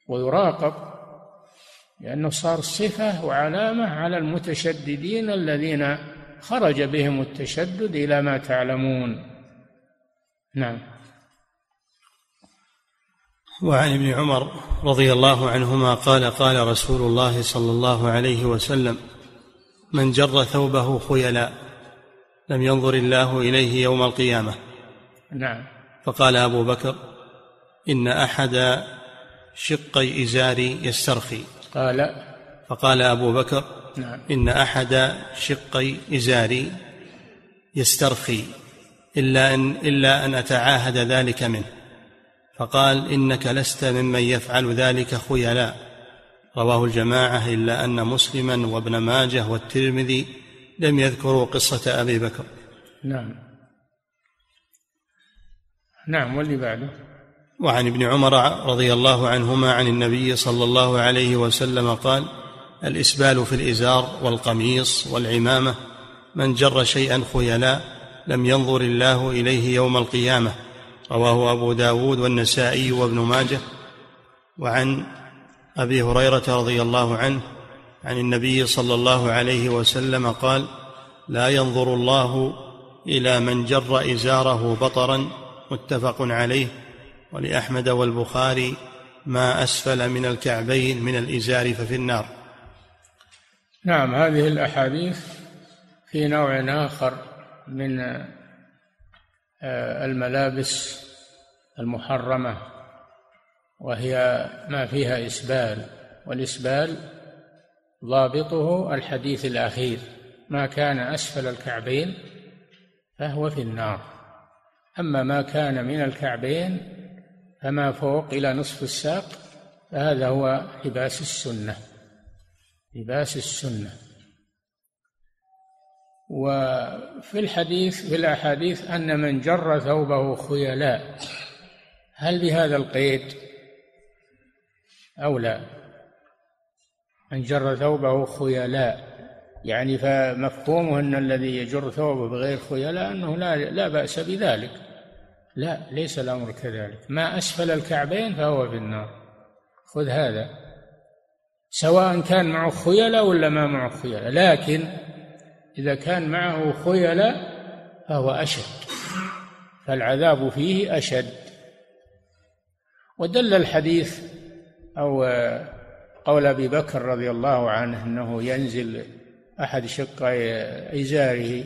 B: ويراقب لأنه صار صفة وعلامة على المتشددين الذين خرج بهم التشدد إلى ما تعلمون. نعم.
A: وعن ابن عمر رضي الله عنهما قال قال رسول الله صلى الله عليه وسلم من جر ثوبه خيلا لم ينظر الله إليه يوم القيامة.
B: نعم.
A: فقال أبو بكر إن أحد شقي إزاري يسترخي.
B: قال
A: فقال أبو بكر
B: نعم.
A: إن أحد شقي إزاري يسترخي إلا أن إلا أن أتعاهد ذلك منه. فقال إنك لست ممن يفعل ذلك خيلاء. رواه الجماعة إلا أن مسلما وابن ماجه والترمذي لم يذكروا قصة أبي بكر.
B: نعم. نعم واللي بعده؟
A: وعن ابن عمر رضي الله عنهما عن النبي صلى الله عليه وسلم قال الإسبال في الإزار والقميص والعمامة من جر شيئا خيلاء لم ينظر الله إليه يوم القيامة. رواه أبو داود والنسائي وابن ماجه. وعن أبي هريرة رضي الله عنه عن النبي صلى الله عليه وسلم قال لا ينظر الله إلى من جر إزاره بطرا متفق عليه. ولأحمد والبخاري ما أسفل من الكعبين من الإزار ففي النار.
B: نعم هذه الأحاديث في نوع آخر من آه، الملابس المحرمة وهي ما فيها إسبال. والإسبال ضابطه الحديث الأخير ما كان أسفل الكعبين فهو في النار. أما ما كان من الكعبين فما فوق إلى نصف الساق فهذا هو لباس السنة لباس السنة. وفي الحديث في الأحاديث أن من جر ثوبه خيلاء هل بهذا القيد أو لا؟ من جر ثوبه خيلاء. يعني فمفهومه أن الذي يجر ثوبه بغير خيلاء أنه لا, لا بأس بذلك. لا ليس الأمر كذلك. ما أسفل الكعبين فهو في النار. خذ هذا. سواء كان معه خيلاء ولا ما معه خيلاء. لكن إذا كان معه خيلاء فهو أشد. فالعذاب فيه أشد. ودل الحديث أو قول أبي بكر رضي الله عنه أنه ينزل أحد شقي إزاره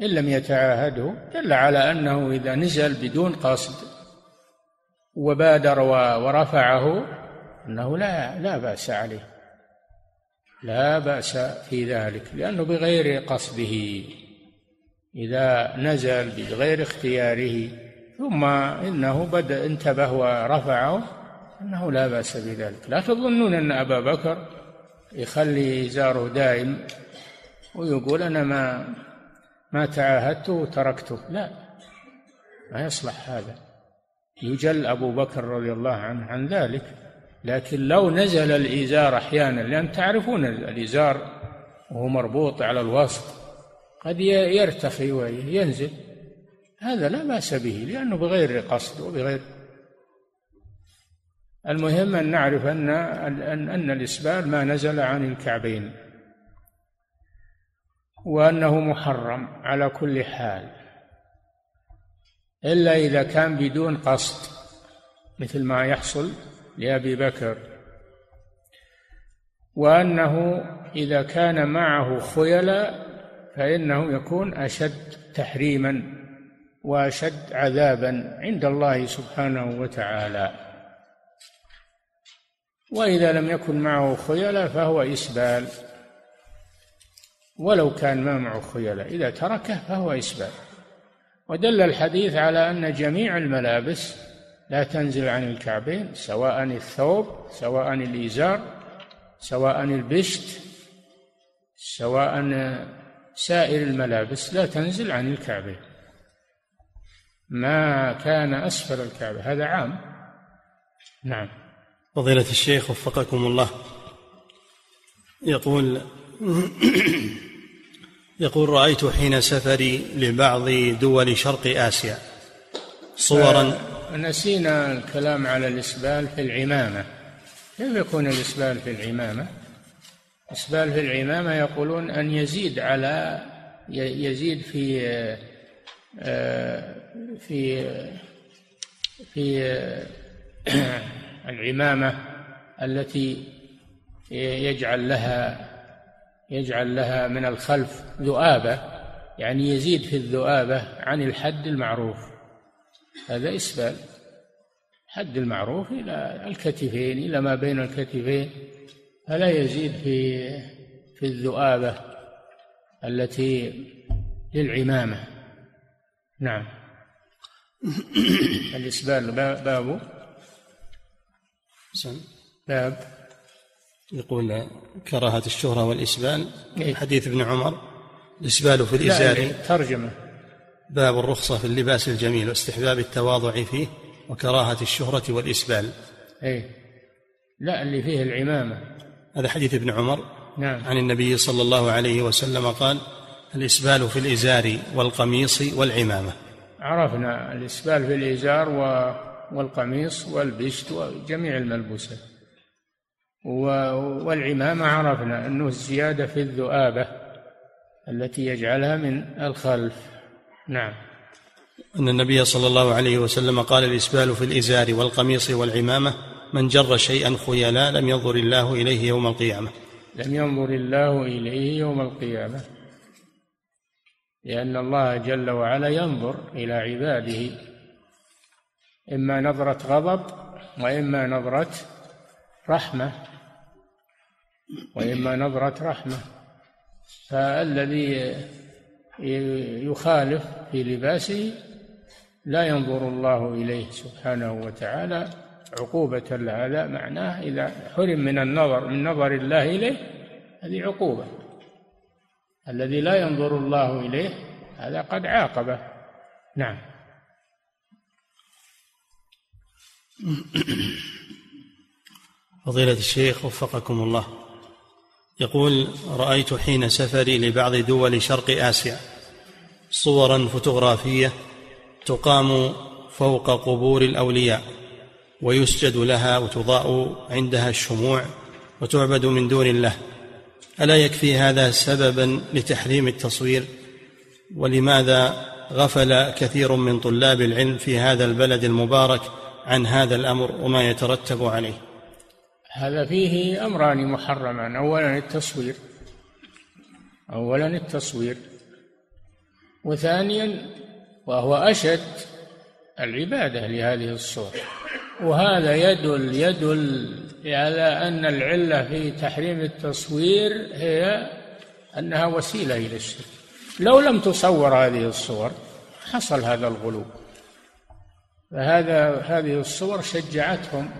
B: إن لم يتعاهده دل على أنه إذا نزل بدون قصد وبادر ورفعه أنه لا لا بأس عليه. لا بأس في ذلك لأنه بغير قصده. إذا نزل بغير اختياره ثم إنه بدأ انتبه ورفعه أنه لا بأس بذلك. لا تظنون أن أبا بكر يخلي إزاره دائم ويقول أنا ما ما تعاهدته وتركته. لا ما يصلح هذا. يجل أبو بكر رضي الله عنه عن ذلك. لكن لو نزل الإزار أحيانا لأن تعرفون الإزار وهو مربوط على الوسط قد يرتخي وينزل. هذا لا بأس به لأنه بغير قصد وبغير المهم أن نعرف أن أن أن الإسبال ما نزل عن الكعبين وأنه محرم على كل حال إلا إذا كان بدون قصد مثل ما يحصل لأبي بكر وأنه إذا كان معه خيلاء فإنه يكون أشد تحريما وأشد عذابا عند الله سبحانه وتعالى. وإذا لم يكن معه خيلاء فهو إسبال. ولو كان ما معه خيلاء إذا تركه فهو إسبال. ودل الحديث على أن جميع الملابس لا تنزل عن الكعبين سواء الثوب سواء الإزار سواء البشت سواء سائر الملابس لا تنزل عن الكعبين. ما كان أسفل الكعبة هذا عام. نعم.
A: فضيلة الشيخ وفقكم الله. يقول يقول رأيت حين سفري لبعض دول شرق آسيا. صورا
B: نسينا الكلام على الإسبال في العمامة. كيف يكون الإسبال في العمامة؟ إسبال في العمامة يقولون أن يزيد على يزيد في في في العمامة التي يجعل لها يجعل لها من الخلف ذؤابة يعني يزيد في الذؤابة عن الحد المعروف. هذا إسبال. حد المعروف إلى الكتفين إلى ما بين الكتفين. فلا يزيد في في الذؤابة التي للعمامة. نعم. الإسبال باب باب
A: يقول كراهة الشهرة والإسبال إيه؟ حديث ابن عمر الإسبال في الإزار
B: ترجمة.
A: باب الرخصة في اللباس الجميل واستحباب التواضع فيه وكراهة الشهرة والإسبال.
B: أي لا اللي فيه العمامة.
A: هذا حديث ابن عمر.
B: نعم.
A: عن النبي صلى الله عليه وسلم قال الإسبال في الإزار والقميص والعمامة.
B: عرفنا الإسبال في الإزار والقميص والبشت وجميع الملبوسات. والعمامة عرفنا أنه الزيادة في الذؤابة التي يجعلها من الخلف. نعم.
A: أن النبي صلى الله عليه وسلم قال الإسبال في الإزار والقميص والعمامة من جر شيئا خيلا لم ينظر الله إليه يوم القيامة.
B: لم ينظر الله إليه يوم القيامة. لأن الله جل وعلا ينظر إلى عباده. إما نظرة غضب وإما نظرة رحمة وإما نظرة رحمة. فالذي يخالف في لباسه لا ينظر الله إليه سبحانه وتعالى. عقوبة هذا معناه إذا حرم من النظر من نظر الله إليه هذه عقوبة. الذي لا ينظر الله إليه هذا قد عاقبه. نعم.
A: فضيلة الشيخ وفقكم الله. يقول رأيت حين سفري لبعض دول شرق آسيا صورا فوتوغرافية تقام فوق قبور الأولياء ويسجد لها وتضاء عندها الشموع وتعبد من دون الله. ألا يكفي هذا سببا لتحريم التصوير؟ ولماذا غفل كثير من طلاب العلم في هذا البلد المبارك عن هذا الأمر وما يترتب عليه.
B: هذا فيه أمران محرمان. اولا التصوير. اولا التصوير. وثانيا وهو أشد العبادة لهذه الصور وهذا يدل يدل على أن العلة في تحريم التصوير هي أنها وسيلة إلى الشرك. لو لم تصور هذه الصور حصل هذا الغلو. فهذا هذه الصور شجعتهم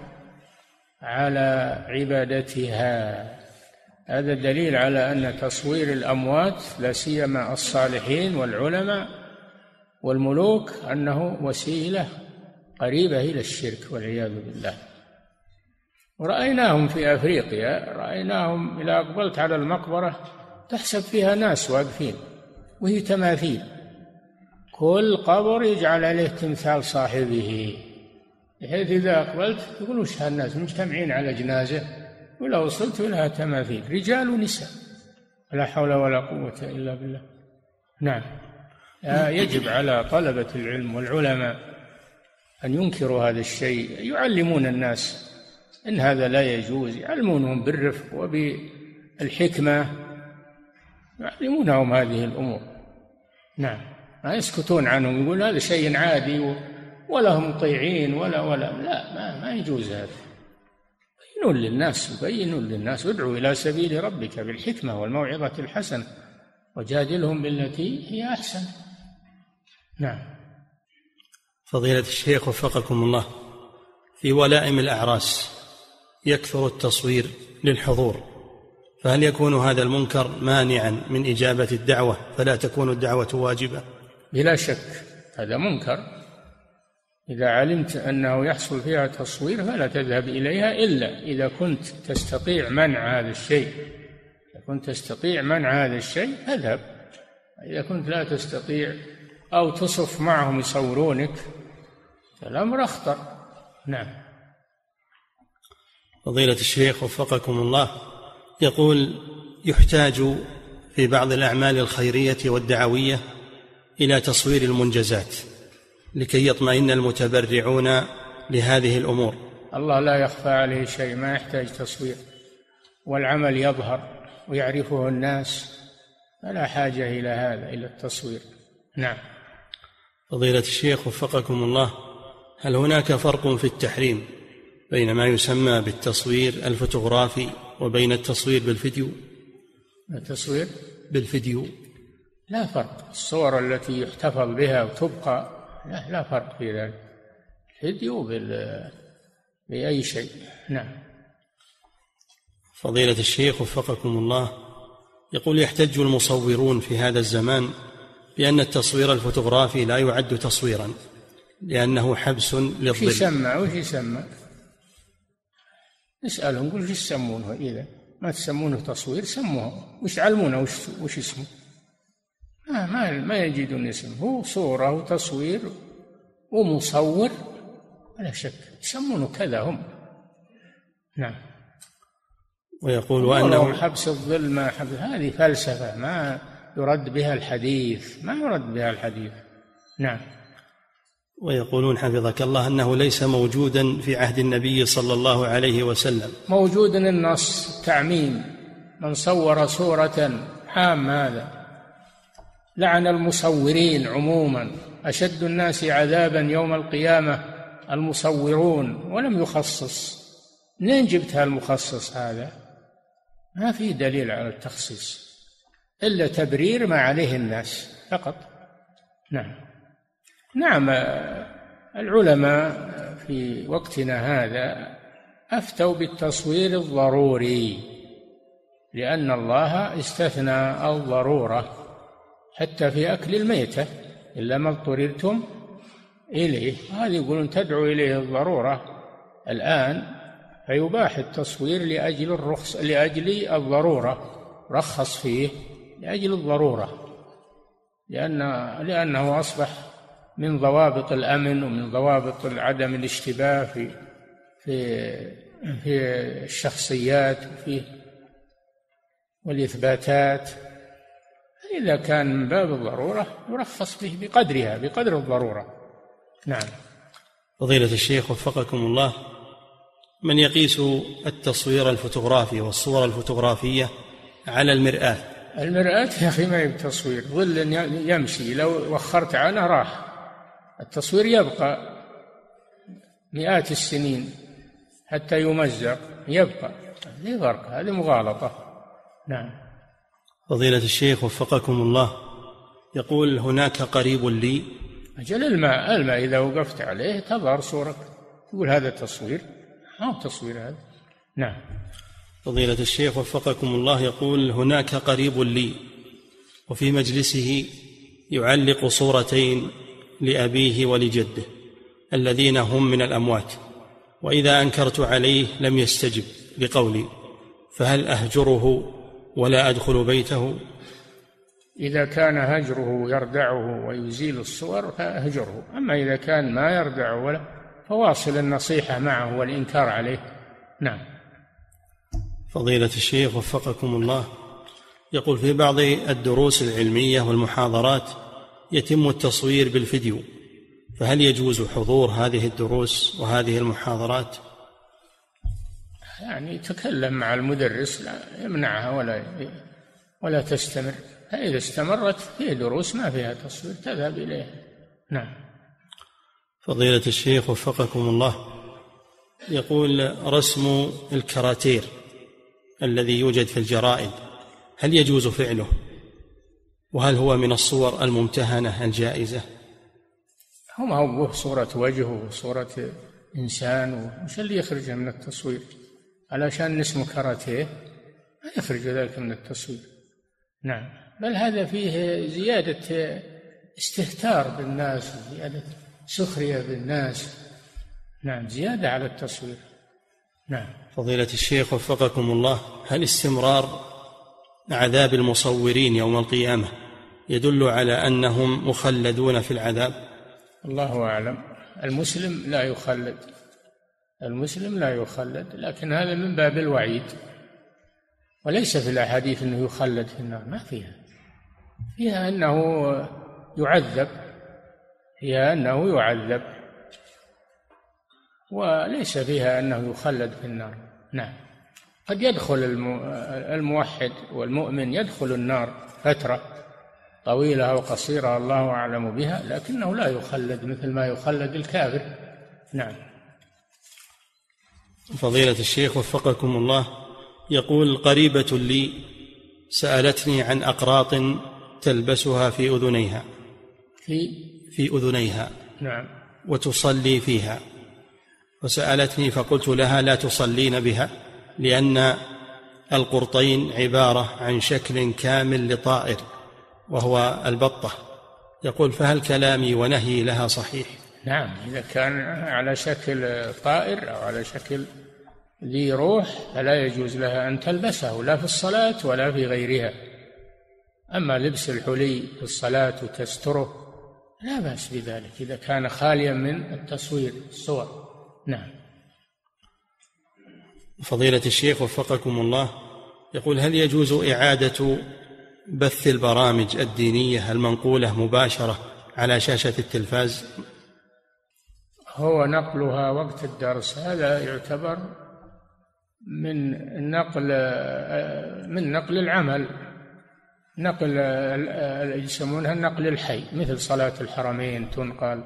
B: على عبادتها. هذا دليل على أن تصوير الأموات لا سيما الصالحين والعلماء والملوك أنه وسيلة قريبة إلى الشرك والعياذ بالله. ورأيناهم في أفريقيا رأيناهم إذا أقبلت على المقبرة تحسب فيها ناس واقفين وهي تماثيل. كل قبر يجعل عليه تمثال صاحبه بحيث إذا أقبلت يقول وش هالناس مجتمعين على جنازة؟ ولا وصلت لها تماثيل رجال ونساء. لا حول ولا قوة إلا بالله. نعم. يجب على طلبة العلم والعلماء أن ينكروا هذا الشيء. يعلمون الناس إن هذا لا يجوز. يعلمونهم بالرفق وبالحكمة. يعلمونهم هذه الأمور. نعم. ما يسكتون عنهم يقول هذا شيء عادي ولا هم مطيعين ولا ولا لا ما, ما يجوز هذا. بينون للناس بينون للناس. ادعوا إلى سبيل ربك بالحكمة والموعظة الحسنة وجادلهم بالتي هي أحسن. نعم.
A: فضيلة الشيخ وفقكم الله في ولائم الأعراس يكثر التصوير للحضور فهل يكون هذا المنكر مانعا من إجابة الدعوة؟ فلا تكون الدعوة واجبة.
B: بلا شك هذا منكر. إذا علمت أنه يحصل فيها تصوير فلا تذهب إليها إلا إذا كنت تستطيع منع هذا الشيء. إذا كنت تستطيع منع هذا الشيء أذهب. إذا كنت لا تستطيع أو تصف معهم يصورونك فالأمر أخطر. نعم.
A: فضيلة الشيخ وفقكم الله يقول يحتاج في بعض الأعمال الخيرية والدعوية إلى تصوير المنجزات لكي يطمئن المتبرعون لهذه الأمور.
B: الله لا يخفى عليه شيء ما يحتاج تصوير والعمل يظهر ويعرفه الناس. فلا حاجة إلى هذا إلى التصوير. نعم.
A: فضيلة الشيخ وفقكم الله هل هناك فرق في التحريم بين ما يسمى بالتصوير الفوتوغرافي وبين التصوير بالفيديو؟
B: التصوير؟
A: بالفيديو.
B: لا فرق. الصور التي يحتفظ بها وتبقى لا, لا فرق في ذلك. الفيديو بأي شيء. نعم.
A: فضيلة الشيخ وفقكم الله يقول يحتج المصورون في هذا الزمان بأن التصوير الفوتوغرافي لا يعد تصويرا لأنه حبس للظل. وش
B: يسمى؟ وش يسمى؟ اسألهم قل إيش يسمونه إذا؟ ما تسمونه تصوير سموه. وش علمونا؟ وش, وش اسمه؟ ما, ما, يجدون اسم هو صورة وتصوير ومصور ولا شك. يسمونه كذا هم. نعم.
A: ويقول وأنه
B: حبس الظل ما حبس هذه فلسفة. ما يرد بها الحديث. ما يرد بها الحديث. نعم.
A: ويقولون حفظك الله أنه ليس موجودا في عهد النبي صلى الله عليه وسلم.
B: موجود النص تعميم. من صور صورة عام هذا. لعن المصورين عموما أشد الناس عذابا يوم القيامة المصورون ولم يخصص. منين جبت هالمخصص هذا؟ ما في دليل على التخصيص إلا تبرير ما عليه الناس فقط. نعم. نعم العلماء في وقتنا هذا أفتوا بالتصوير الضروري لأن الله استثنى الضرورة. حتى في أكل الميتة إلا ما اضطررتم إليه. هذه يقولون تدعو إليه الضرورة. الآن فيباح التصوير لأجل الرخص لأجل الضرورة. رخص فيه لأجل الضرورة لأن لأنه أصبح من ضوابط الأمن ومن ضوابط عدم الاشتباه في في في الشخصيات وفي والإثباتات. إذا كان من باب الضرورة يرخص به بقدرها بقدر الضرورة. نعم.
A: فضيلة الشيخ وفقكم الله من يقيس التصوير الفوتوغرافي والصور الفوتوغرافية على المرآة؟
B: المرآة يا أخي ما هي بتصوير ظل يمشي لو وخرت عنه راح. التصوير يبقى مئات السنين حتى يمزق يبقى. هذه فرق هذه مغالطة. نعم.
A: فضيلة الشيخ وفقكم الله. يقول هناك قريب لي.
B: أجل الماء الماء إذا وقفت عليه تظهر صورك. تقول هذا تصوير؟ ما هو تصوير هذا. نعم.
A: فضيلة الشيخ وفقكم الله يقول هناك قريب لي. وفي مجلسه يعلق صورتين لأبيه ولجده الذين هم من الأموات. وإذا أنكرت عليه لم يستجب لقولي. فهل أهجره ولا أدخل بيته.
B: إذا كان هجره يردعه ويزيل الصور فأهجره أما إذا كان ما يردعه ولا فواصل النصيحة معه والإنكار عليه. نعم.
A: فضيلة الشيخ وفقكم الله. يقول في بعض الدروس العلمية والمحاضرات يتم التصوير بالفيديو فهل يجوز حضور هذه الدروس وهذه المحاضرات؟
B: يعني تكلم مع المدرس لا يمنعها ولا ولا تستمر. فإذا استمرت في دروس ما فيها تصوير تذهب إليها. نعم.
A: فضيلة الشيخ وفقكم الله يقول رسم الكراتير الذي يوجد في الجرائد هل يجوز فعله؟ وهل هو من الصور الممتهنة الجائزة؟
B: هو ما هو صورة وجه وصورة إنسان وش اللي يخرجه من التصوير؟ علشان اسمه كاراتيه. ما يخرج ذلك من التصوير. نعم. بل هذا فيه زيادة استهتار بالناس زيادة سخرية بالناس. نعم زيادة على التصوير. نعم.
A: فضيلة الشيخ وفقكم الله هل استمرار عذاب المصورين يوم القيامة يدل على أنهم مخلدون في العذاب؟
B: الله أعلم. المسلم لا يخلد. المسلم لا يخلد لكن هذا من باب الوعيد. وليس في الأحاديث أنه يخلد في النار ما فيها. فيها أنه يعذب فيها أنه يعذب وليس فيها أنه يخلد في النار. نعم. قد يدخل الموحد والمؤمن يدخل النار فترة طويلة أو قصيرة الله أعلم بها لكنه لا يخلد مثل ما يخلد الكافر. نعم.
A: فضيلة الشيخ وفقكم الله يقول قريبة لي سألتني عن أقراط تلبسها في أذنيها.
B: في؟
A: في أذنيها.
B: نعم.
A: وتصلي فيها. وسألتني فقلت لها لا تصلين بها لأن القرطين عبارة عن شكل كامل لطائر وهو البطة. يقول فهل كلامي ونهي لها صحيح؟
B: نعم إذا كان على شكل طائر أو على شكل ذي روح فلا يجوز لها أن تلبسه لا في الصلاة ولا في غيرها. أما لبس الحلي في الصلاة وتستره لا بأس بذلك إذا كان خاليا من التصوير الصور. نعم.
A: فضيلة الشيخ وفقكم الله يقول هل يجوز إعادة بث البرامج الدينية المنقولة مباشرة على شاشة التلفاز؟
B: هو نقلها وقت الدرس هذا يعتبر من نقل من نقل العمل. نقل يسمونها النقل الحي مثل صلاة الحرمين تنقل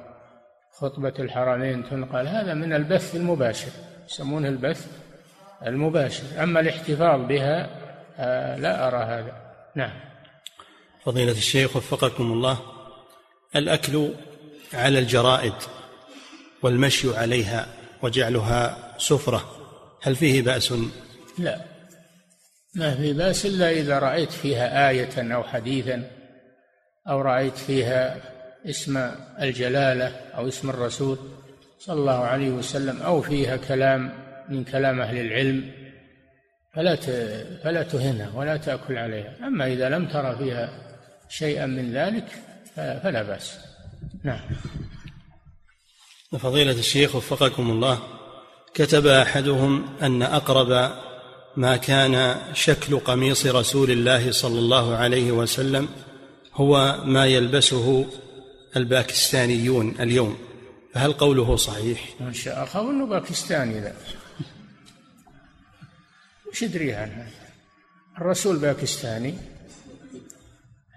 B: خطبة الحرمين تنقل. هذا من البث المباشر يسمونه البث المباشر. أما الاحتفاظ بها آه، لا أرى هذا. نعم.
A: فضيلة الشيخ وفقكم الله الأكل على الجرائد والمشي عليها وجعلها سفرة. هل فيه بأس؟
B: لا. ما في بأس إلا إذا رأيت فيها آية أو حديثا أو رأيت فيها اسم الجلالة أو اسم الرسول صلى الله عليه وسلم أو فيها كلام من كلام أهل العلم فلا فلا تهنها ولا تأكل عليها. أما إذا لم ترى فيها شيئا من ذلك فلا بأس. نعم.
A: فضيلة الشيخ وفقكم الله. كتب أحدهم أن أقرب ما كان شكل قميص رسول الله صلى الله عليه وسلم هو ما يلبسه الباكستانيون اليوم. فهل قوله صحيح؟
B: ما شاء أخاف أنه باكستاني ذا. وش يدري عنه الرسول باكستاني.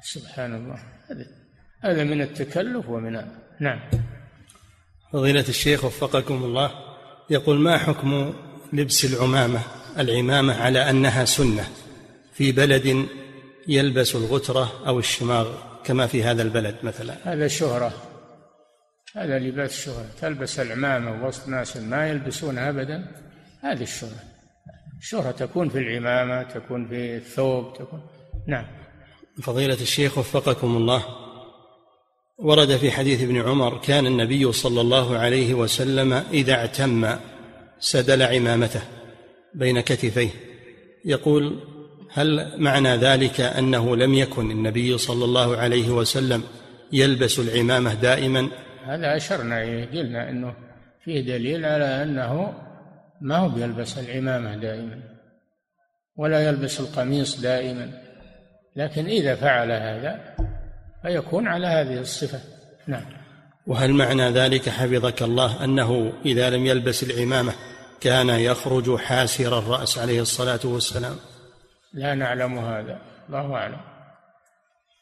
B: سبحان الله. هذا من التكلف ومن نعم.
A: فضيلة الشيخ وفقكم الله. يقول ما حكم لبس العمامة؟ العمامة على أنها سنة. في بلد يلبس الغترة أو الشماغ كما في هذا البلد مثلا.
B: هذا شهرة. هذا لباس شهرة. تلبس العمامة وسط ناس ما يلبسون أبدا؟ هذه الشهرة. الشهرة تكون في العمامة تكون في الثوب تكون نعم.
A: فضيلة الشيخ وفقكم الله. ورد في حديث ابن عمر كان النبي صلى الله عليه وسلم إذا اعتم سدل عمامته بين كتفيه. يقول هل معنى ذلك أنه لم يكن النبي صلى الله عليه وسلم يلبس العمامة دائما؟
B: هذا أشرنا إليه. قلنا إنه فيه دليل على أنه ما هو يلبس العمامة دائما ولا يلبس القميص دائما. لكن إذا فعل هذا فيكون على هذه الصفة. نعم.
A: وهل معنى ذلك حفظك الله أنه إذا لم يلبس العمامة كان يخرج حاسر الرأس عليه الصلاة والسلام؟
B: لا نعلم هذا. الله أعلم.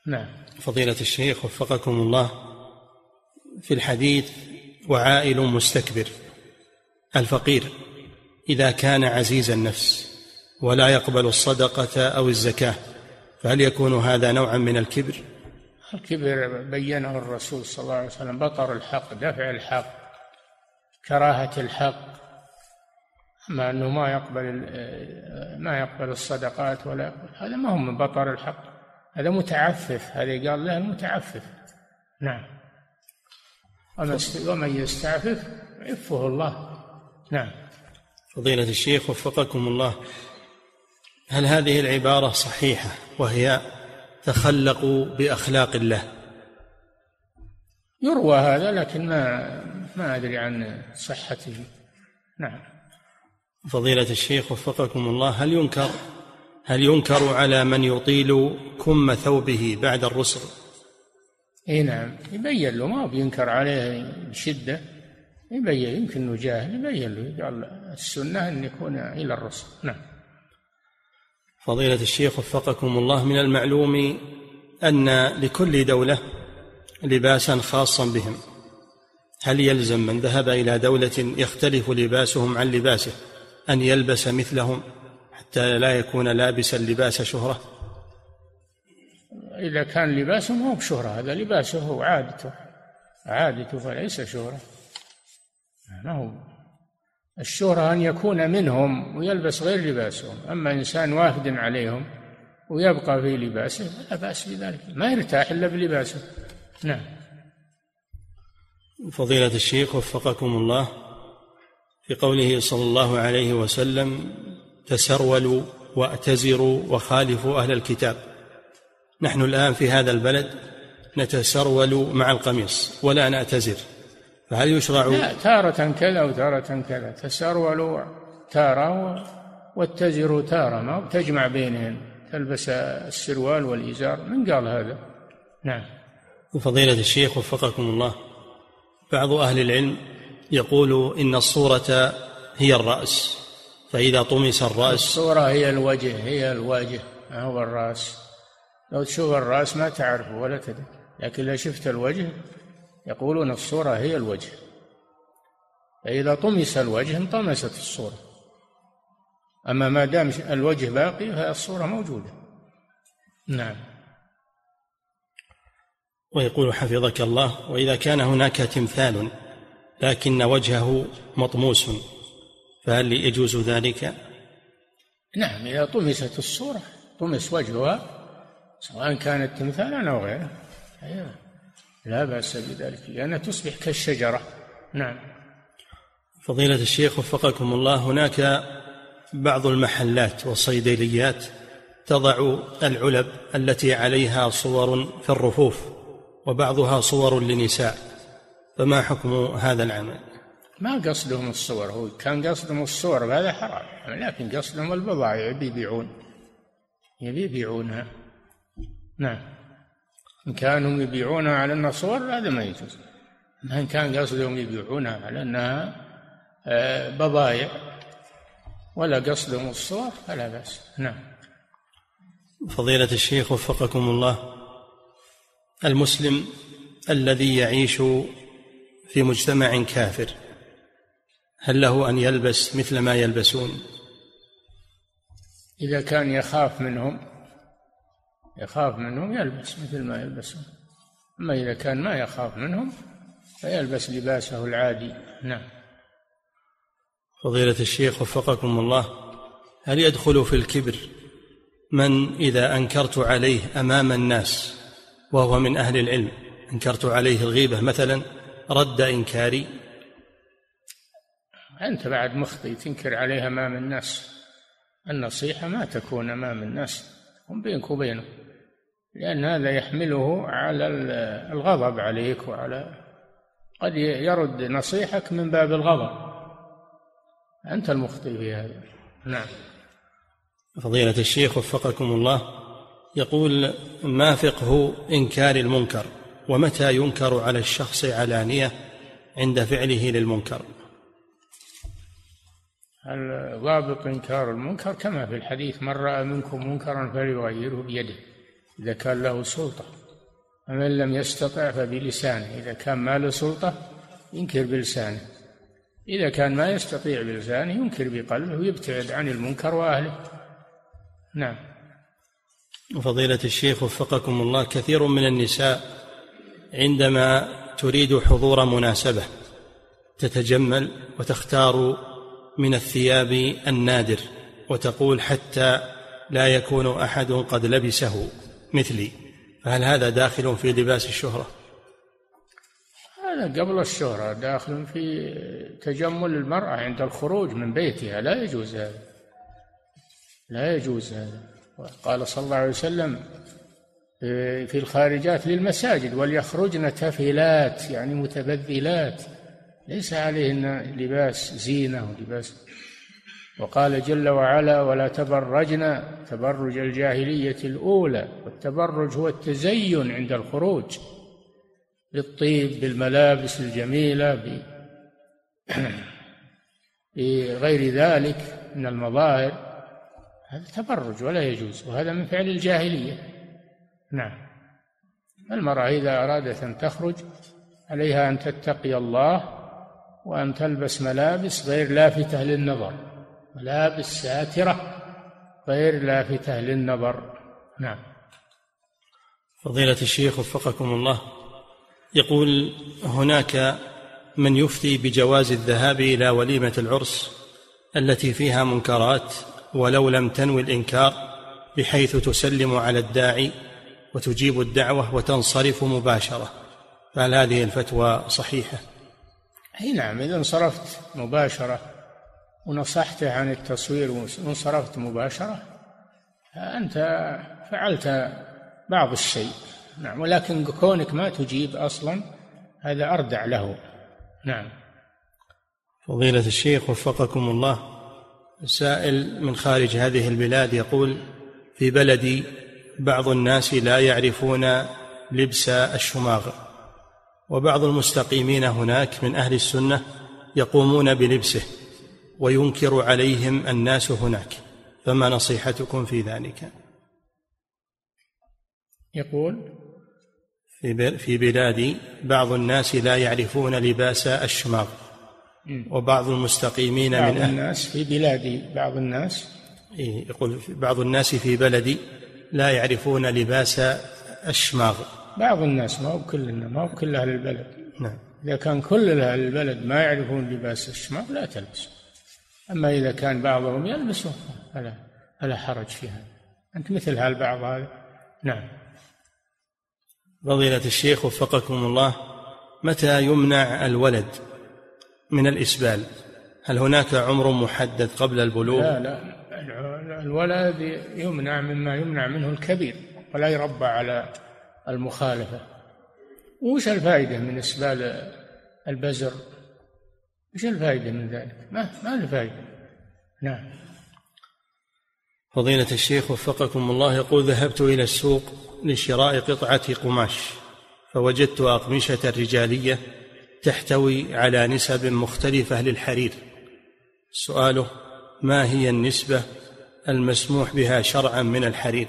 B: نعم.
A: فضيلة الشيخ وفقكم الله في الحديث وعائل مستكبر الفقير إذا كان عزيز النفس ولا يقبل الصدقة أو الزكاة فهل يكون هذا نوعا من الكبر؟
B: الكبر بينه الرسول صلى الله عليه وسلم بطر الحق دفع الحق كراهة الحق. أما أنه ما يقبل ما يقبل الصدقات ولا يقبل هذا ما هو من بطر الحق. هذا متعفف. هذا قال له المتعفف نعم. ومن يستعفف عفه الله. نعم.
A: فضيلة الشيخ وفقكم الله هل هذه العبارة صحيحة وهي تخلقوا بأخلاق الله.
B: يروى هذا لكن ما ما أدري عن صحته. نعم.
A: فضيلة الشيخ وفقكم الله هل ينكر هل ينكر على من يطيل كم ثوبه بعد الرسل؟
B: اي نعم. يبين له ما بينكر عليه بشدة. يبين يمكن انه جاهل يبين له قال السنة أن يكون إلى الرسل. نعم.
A: فضيلة الشيخ وفقكم الله من المعلوم أن لكل دولة لباسا خاصا بهم. هل يلزم من ذهب إلى دولة يختلف لباسهم عن لباسه أن يلبس مثلهم حتى لا يكون لابسا لباس شهرة؟
B: إذا كان لباسه مو بشهرة هذا لباسه وعادته عادته فليس شهرة. ما هو الشهرة أن يكون منهم ويلبس غير لباسهم. أما إنسان وافد عليهم ويبقى في لباسه لا بأس بذلك ما يرتاح إلا بلباسه. نعم.
A: فضيلة الشيخ وفقكم الله في قوله صلى الله عليه وسلم تسرولوا واعتزروا وخالفوا أهل الكتاب. نحن الآن في هذا البلد نتسرول مع القميص ولا نعتزر. فهل يشرع
B: لا تارة كذا وتارة كذا. تسرولوا تارة واتزروا تارة. ما تجمع بينهن. تلبس السروال والإزار. من قال هذا؟ نعم.
A: وفضيلة الشيخ وفقكم الله. بعض أهل العلم يقول إن الصورة هي الرأس. فإذا طمس الرأس
B: الصورة هي الوجه هي الوجه ما هو الرأس؟ لو تشوف الرأس ما تعرفه ولا تدري. لكن لو شفت الوجه يقولون الصورة هي الوجه. فإذا طمس الوجه انطمست الصورة. أما ما دام الوجه باقي فالصورة موجودة. نعم.
A: ويقول حفظك الله وإذا كان هناك تمثال لكن وجهه مطموس فهل يجوز ذلك؟
B: نعم إذا طمست الصورة طمس وجهها سواء كانت تمثالا أو غيره لا بأس بذلك لأنها تصبح كالشجرة. نعم.
A: فضيلة الشيخ وفقكم الله هناك بعض المحلات والصيدليات تضع العلب التي عليها صور في الرفوف وبعضها صور لنساء فما حكم هذا العمل؟
B: ما قصدهم الصور هو كان قصدهم الصور هذا حرام لكن قصدهم البضائع يبيعون يبي يبيعونها. نعم. إن كانوا يبيعونها على أنها صور هذا ما يجوز. إن كان قصدهم يبيعونها على أنها آه، بضائع ولا قصدهم الصور فلا بأس. نعم.
A: فضيلة الشيخ وفقكم الله المسلم الذي يعيش في مجتمع كافر هل له أن يلبس مثل ما يلبسون؟
B: إذا كان يخاف منهم يخاف منهم يلبس مثل ما يلبسون. أما إذا كان ما يخاف منهم فيلبس لباسه العادي. نعم.
A: فضيلة الشيخ وفقكم الله هل يدخل في الكبر من إذا أنكرت عليه أمام الناس وهو من أهل العلم؟ أنكرت عليه الغيبة مثلا رد إنكاري؟
B: أنت بعد مخطئ تنكر عليه أمام الناس. النصيحة ما تكون أمام الناس هم بينك وبينه. لأن هذا يحمله على الغضب عليك وعلى قد يرد نصيحك من باب الغضب. أنت المخطئ في هذا. نعم.
A: فضيلة الشيخ وفقكم الله يقول ما فقه إنكار المنكر؟ ومتى ينكر على الشخص علانية عند فعله للمنكر؟
B: ضابط إنكار المنكر كما في الحديث من رأى منكم منكرا فليغيره بيده. إذا كان له سلطة. ومن لم يستطع فبلسانه إذا كان ما له سلطة ينكر بلسانه. إذا كان ما يستطيع بلسانه ينكر بقلبه ويبتعد عن المنكر وأهله. نعم.
A: فضيلة الشيخ وفقكم الله كثير من النساء عندما تريد حضور مناسبة تتجمل وتختار من الثياب النادر وتقول حتى لا يكون أحد قد لبسه. مثلي. فهل هذا داخل في لباس الشهرة؟
B: هذا قبل الشهرة داخل في تجمل المرأة عند الخروج من بيتها. لا يجوز هذا. لا يجوز هذا. قال صلى الله عليه وسلم في الخارجات للمساجد وليخرجن تفلات يعني متبذلات. ليس عليهن لباس زينة ولباس وقال جل وعلا ولا تبرجن تبرج الجاهلية الأولى والتبرج هو التزين عند الخروج بالطيب بالملابس الجميلة بغير ذلك من المظاهر. هذا تبرج ولا يجوز وهذا من فعل الجاهلية. نعم. المرأة إذا أرادت أن تخرج عليها أن تتقي الله وأن تلبس ملابس غير لافتة للنظر. ملابس ساترة غير لافتة للنظر نعم.
A: فضيلة الشيخ وفقكم الله يقول هناك من يفتي بجواز الذهاب إلى وليمة العرس التي فيها منكرات ولو لم تنوي الإنكار بحيث تسلم على الداعي وتجيب الدعوة وتنصرف مباشرة. فهل هذه الفتوى صحيحة؟
B: أي نعم إذا انصرفت مباشرة ونصحته عن التصوير وانصرفت مباشرة أنت فعلت بعض الشيء. نعم ولكن كونك ما تجيب أصلا هذا أردع له. نعم.
A: فضيلة الشيخ وفقكم الله سائل من خارج هذه البلاد يقول في بلدي بعض الناس لا يعرفون لبس الشماغ وبعض المستقيمين هناك من أهل السنة يقومون بلبسه. وينكر عليهم الناس هناك. فما نصيحتكم في ذلك؟
B: يقول
A: في في بلادي بعض الناس لا يعرفون لباس الشماغ. وبعض المستقيمين
B: بعض
A: من
B: أهل الناس في بلادي بعض الناس.
A: يقول بعض الناس في بلدي لا يعرفون لباس الشماغ.
B: بعض الناس ما هو كل ما هو كل أهل البلد.
A: نعم.
B: إذا كان كل أهل البلد ما يعرفون لباس الشماغ لا تلبس أما إذا كان بعضهم يلبسه فلا فلا حرج في هذا أنت مثل هالبعض هذا. نعم.
A: فضيلة الشيخ وفقكم الله متى يمنع الولد من الإسبال؟ هل هناك عمر محدد قبل البلوغ؟
B: لا لا. الولد يمنع مما يمنع منه الكبير ولا يربى على المخالفة. وش الفائدة من إسبال البزر؟ وش الفائدة من ذلك؟ ما ما له فائدة نعم.
A: فضيلة الشيخ وفقكم الله يقول ذهبت إلى السوق لشراء قطعة قماش فوجدت أقمشة رجالية تحتوي على نسب مختلفة للحرير. سؤاله ما هي النسبة المسموح بها شرعا من الحرير؟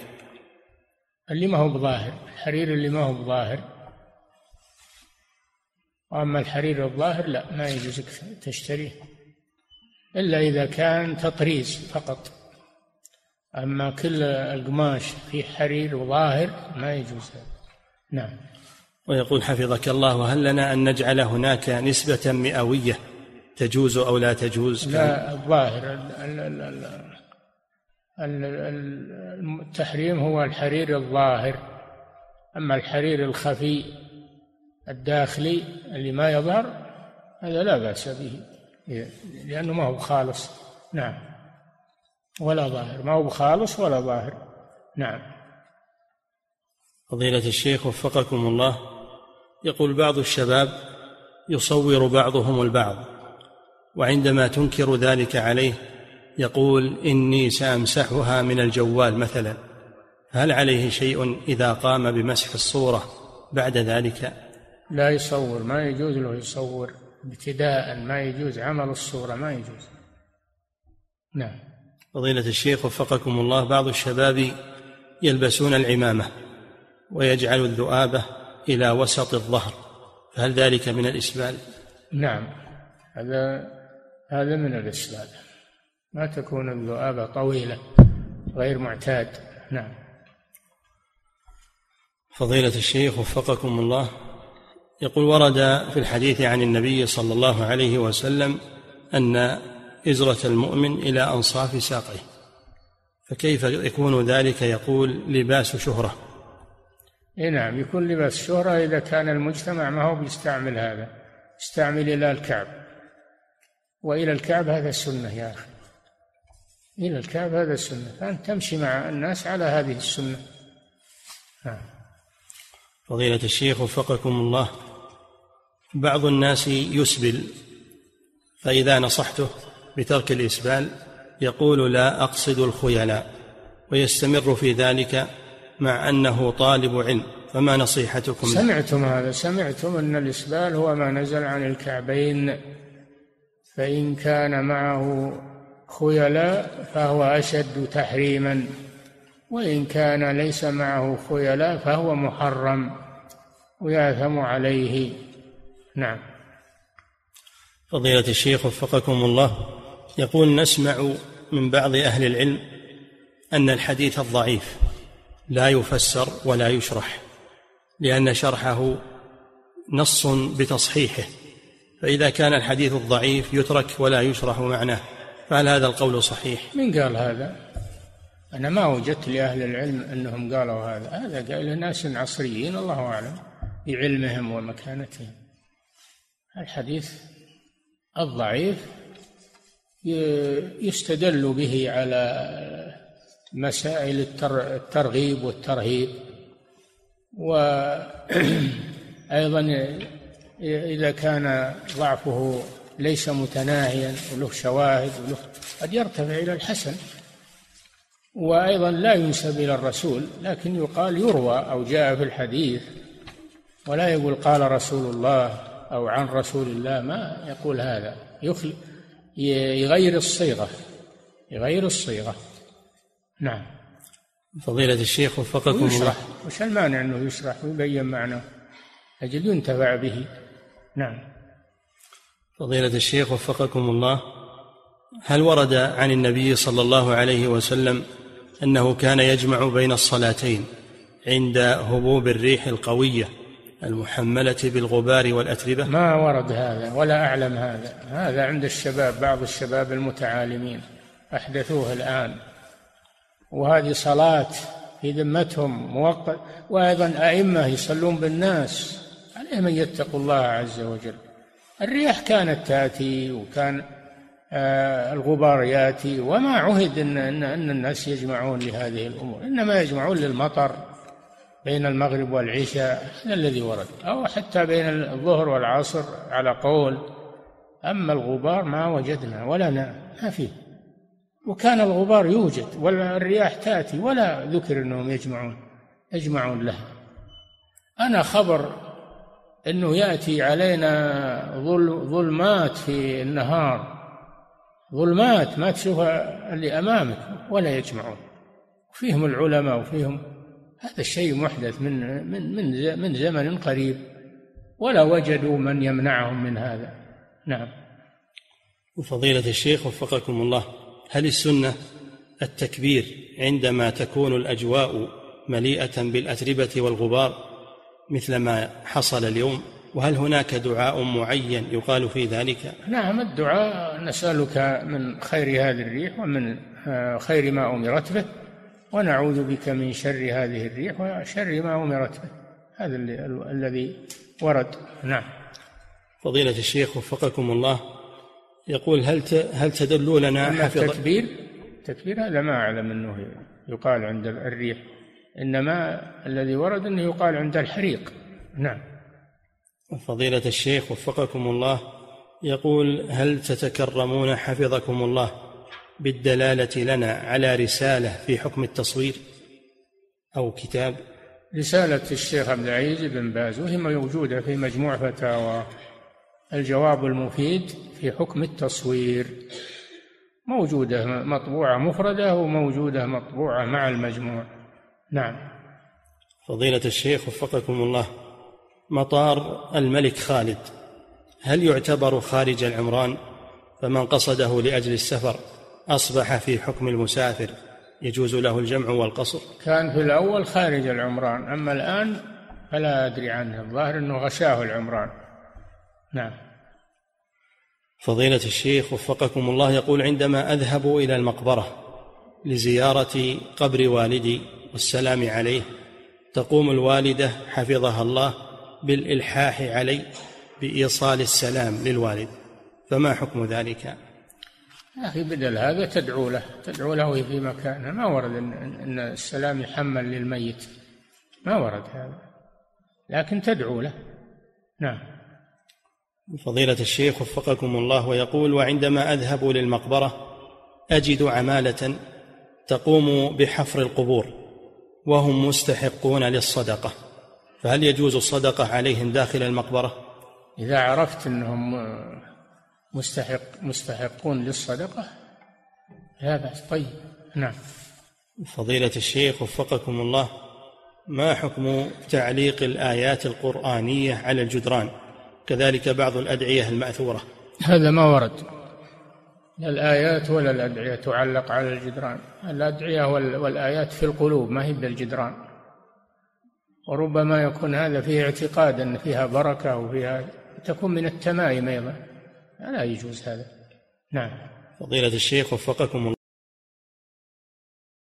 B: اللي ما هو بظاهر الحرير اللي ما هو بظاهر. وأما الحرير الظاهر لا ما يجوز تشتريه إلا إذا كان تطريز فقط. أما كل القماش فيه حرير وظاهر ما يجوز. هذا نعم.
A: ويقول حفظك الله هل لنا أن نجعل هناك نسبة مئوية؟ تجوز أو لا تجوز؟
B: لا الظاهر التحريم هو الحرير الظاهر. أما الحرير الخفي الداخلي اللي ما يظهر هذا لا بأس به. لأنه ما هو خالص نعم. ولا ظاهر. ما هو خالص ولا ظاهر. نعم.
A: فضيلة الشيخ وفقكم الله يقول بعض الشباب يصور بعضهم البعض وعندما تنكر ذلك عليه يقول إني سأمسحها من الجوال مثلا. هل عليه شيء إذا قام بمسح الصورة بعد ذلك؟
B: لا يصور ما يجوز له يصور. ابتداء ما يجوز عمل الصورة ما يجوز. نعم.
A: فضيلة الشيخ وفقكم الله بعض الشباب يلبسون العمامة ويجعل الذؤابة إلى وسط الظهر فهل ذلك من الإسبال؟
B: نعم. هذا هذا من الإسبال. ما تكون الذؤابة طويلة غير معتاد. نعم.
A: فضيلة الشيخ وفقكم الله يقول ورد في الحديث عن النبي صلى الله عليه وسلم أن إزرة المؤمن إلى أنصاف ساقه فكيف يكون ذلك يقول لباس شهرة؟
B: إيه نعم يكون لباس شهرة إذا كان المجتمع ما هو بيستعمل هذا يستعمل إلى الكعب. وإلى الكعب هذا السنة يا أخي. إلى الكعب هذا السنة فأنت تمشي مع الناس على هذه السنة.
A: نعم. فضيلة الشيخ وفقكم الله. بعض الناس يسبل فإذا نصحته بترك الإسبال يقول لا أقصد الخيلاء ويستمر في ذلك مع أنه طالب علم فما نصيحتكم
B: سمعتم هذا سمعتم أن الإسبال هو ما نزل عن الكعبين فإن كان معه خيلاء فهو أشد تحريما وإن كان ليس معه خيلاء فهو محرم ويأثم عليه. نعم.
A: فضيلة الشيخ وفقكم الله يقول نسمع من بعض أهل العلم أن الحديث الضعيف لا يفسر ولا يشرح لأن شرحه نص بتصحيحه فإذا كان الحديث الضعيف يترك ولا يشرح معناه فهل هذا القول صحيح؟
B: من قال هذا؟ أنا ما وجدت لأهل العلم أنهم قالوا هذا هذا قال ناس عصريين الله أعلم بعلمهم ومكانتهم. الحديث الضعيف يستدل به على مسائل الترغيب والترهيب. وأيضا إذا كان ضعفه ليس متناهيا وله شواهد وله قد يرتفع إلى الحسن. وأيضا لا ينسب إلى الرسول لكن يقال يروى أو جاء في الحديث ولا يقول قال رسول الله. أو عن رسول الله ما يقول هذا. يخلق يغير الصيغة يغير الصيغة. نعم.
A: فضيلة الشيخ وفقكم
B: الله. وش المانع أنه يشرح ويبين معناه أجل ينتفع به. نعم.
A: فضيلة الشيخ وفقكم الله. هل ورد عن النبي صلى الله عليه وسلم أنه كان يجمع بين الصلاتين عند هبوب الريح القوية؟ المحملة بالغبار والأتربة؟
B: ما ورد هذا ولا أعلم هذا. هذا عند الشباب بعض الشباب المتعالمين أحدثوه الآن. وهذه صلاة في ذمتهم موقت وأيضا أئمة يصلون بالناس عليهم أن يتقوا الله عز وجل. الرياح كانت تأتي وكان آه، الغبار يأتي وما عهد ان ان, أن الناس يجمعون لهذه الأمور إنما يجمعون للمطر. بين المغرب والعشاء هذا الذي ورد؟ أو حتى بين الظهر والعصر على قول أما الغبار ما وجدنا ولا ما فيه. وكان الغبار يوجد والرياح تأتي ولا ذكر إنهم يجمعون يجمعون لها. أنا خبر إنه يأتي علينا ظلمات في النهار. ظلمات ما تشوفها اللي أمامك ولا يجمعون. وفيهم العلماء وفيهم هذا الشيء محدث من من من من زمن قريب ولا وجدوا من يمنعهم من هذا. نعم.
A: وفضيلة الشيخ وفقكم الله هل السنة التكبير عندما تكون الأجواء مليئة بالأتربة والغبار مثل ما حصل اليوم وهل هناك دعاء معين يقال في ذلك؟
B: نعم الدعاء نسألك من خير هذه الريح ومن آه، خير ما أمرت به. ونعوذ بك من شر هذه الريح وشر ما أمرت به. هذا الذي ورد. نعم.
A: فضيلة الشيخ وفقكم الله يقول هل هل تدلوا لنا
B: حفظ التكبير التكبير هذا ما أعلم أنه يقال عند الريح. إنما الذي ورد أنه يقال عند الحريق. نعم.
A: فضيلة الشيخ وفقكم الله يقول هل تتكرمون حفظكم الله؟ بالدلالة لنا على رسالة في حكم التصوير أو كتاب.
B: رسالة الشيخ عبد العزيز بن باز وهي موجودة في مجموع فتاوى. الجواب المفيد في حكم التصوير. موجودة مطبوعة مفردة وموجودة مطبوعة مع المجموع. نعم.
A: فضيلة الشيخ وفقكم الله مطار الملك خالد هل يعتبر خارج العمران؟ فمن قصده لأجل السفر. أصبح في حكم المسافر يجوز له الجمع والقصر.
B: كان في الأول خارج العمران أما الآن فلا أدري عنه. الظاهر أنه غشاه العمران. نعم.
A: فضيلة الشيخ وفقكم الله يقول عندما أذهب إلى المقبرة لزيارة قبر والدي والسلام عليه تقوم الوالدة حفظها الله بالإلحاح علي بإيصال السلام للوالد. فما حكم ذلك؟
B: يا أخي بدل هذا تدعو له تدعو له في مكانه. ما ورد إن السلام يحمل للميت. ما ورد هذا. لكن تدعو له. نعم.
A: فضيلة الشيخ وفقكم الله ويقول وعندما أذهب للمقبرة أجد عمالة تقوم بحفر القبور وهم مستحقون للصدقة. فهل يجوز الصدقة عليهم داخل المقبرة؟
B: إذا عرفت أنهم مستحق مستحقون للصدقة؟ لا بأس. طيب نعم.
A: فضيلة الشيخ وفقكم الله ما حكم تعليق الآيات القرآنية على الجدران؟ كذلك بعض الأدعية المأثورة.
B: هذا ما ورد. لا الآيات ولا الأدعية تعلق على الجدران. الأدعية والآيات في القلوب ما هي بالجدران. وربما يكون هذا فيه اعتقاد أن فيها بركة وفيها تكون من التمائم أيضا. لا يجوز هذا. نعم.
A: فضيلة الشيخ وفقكم الله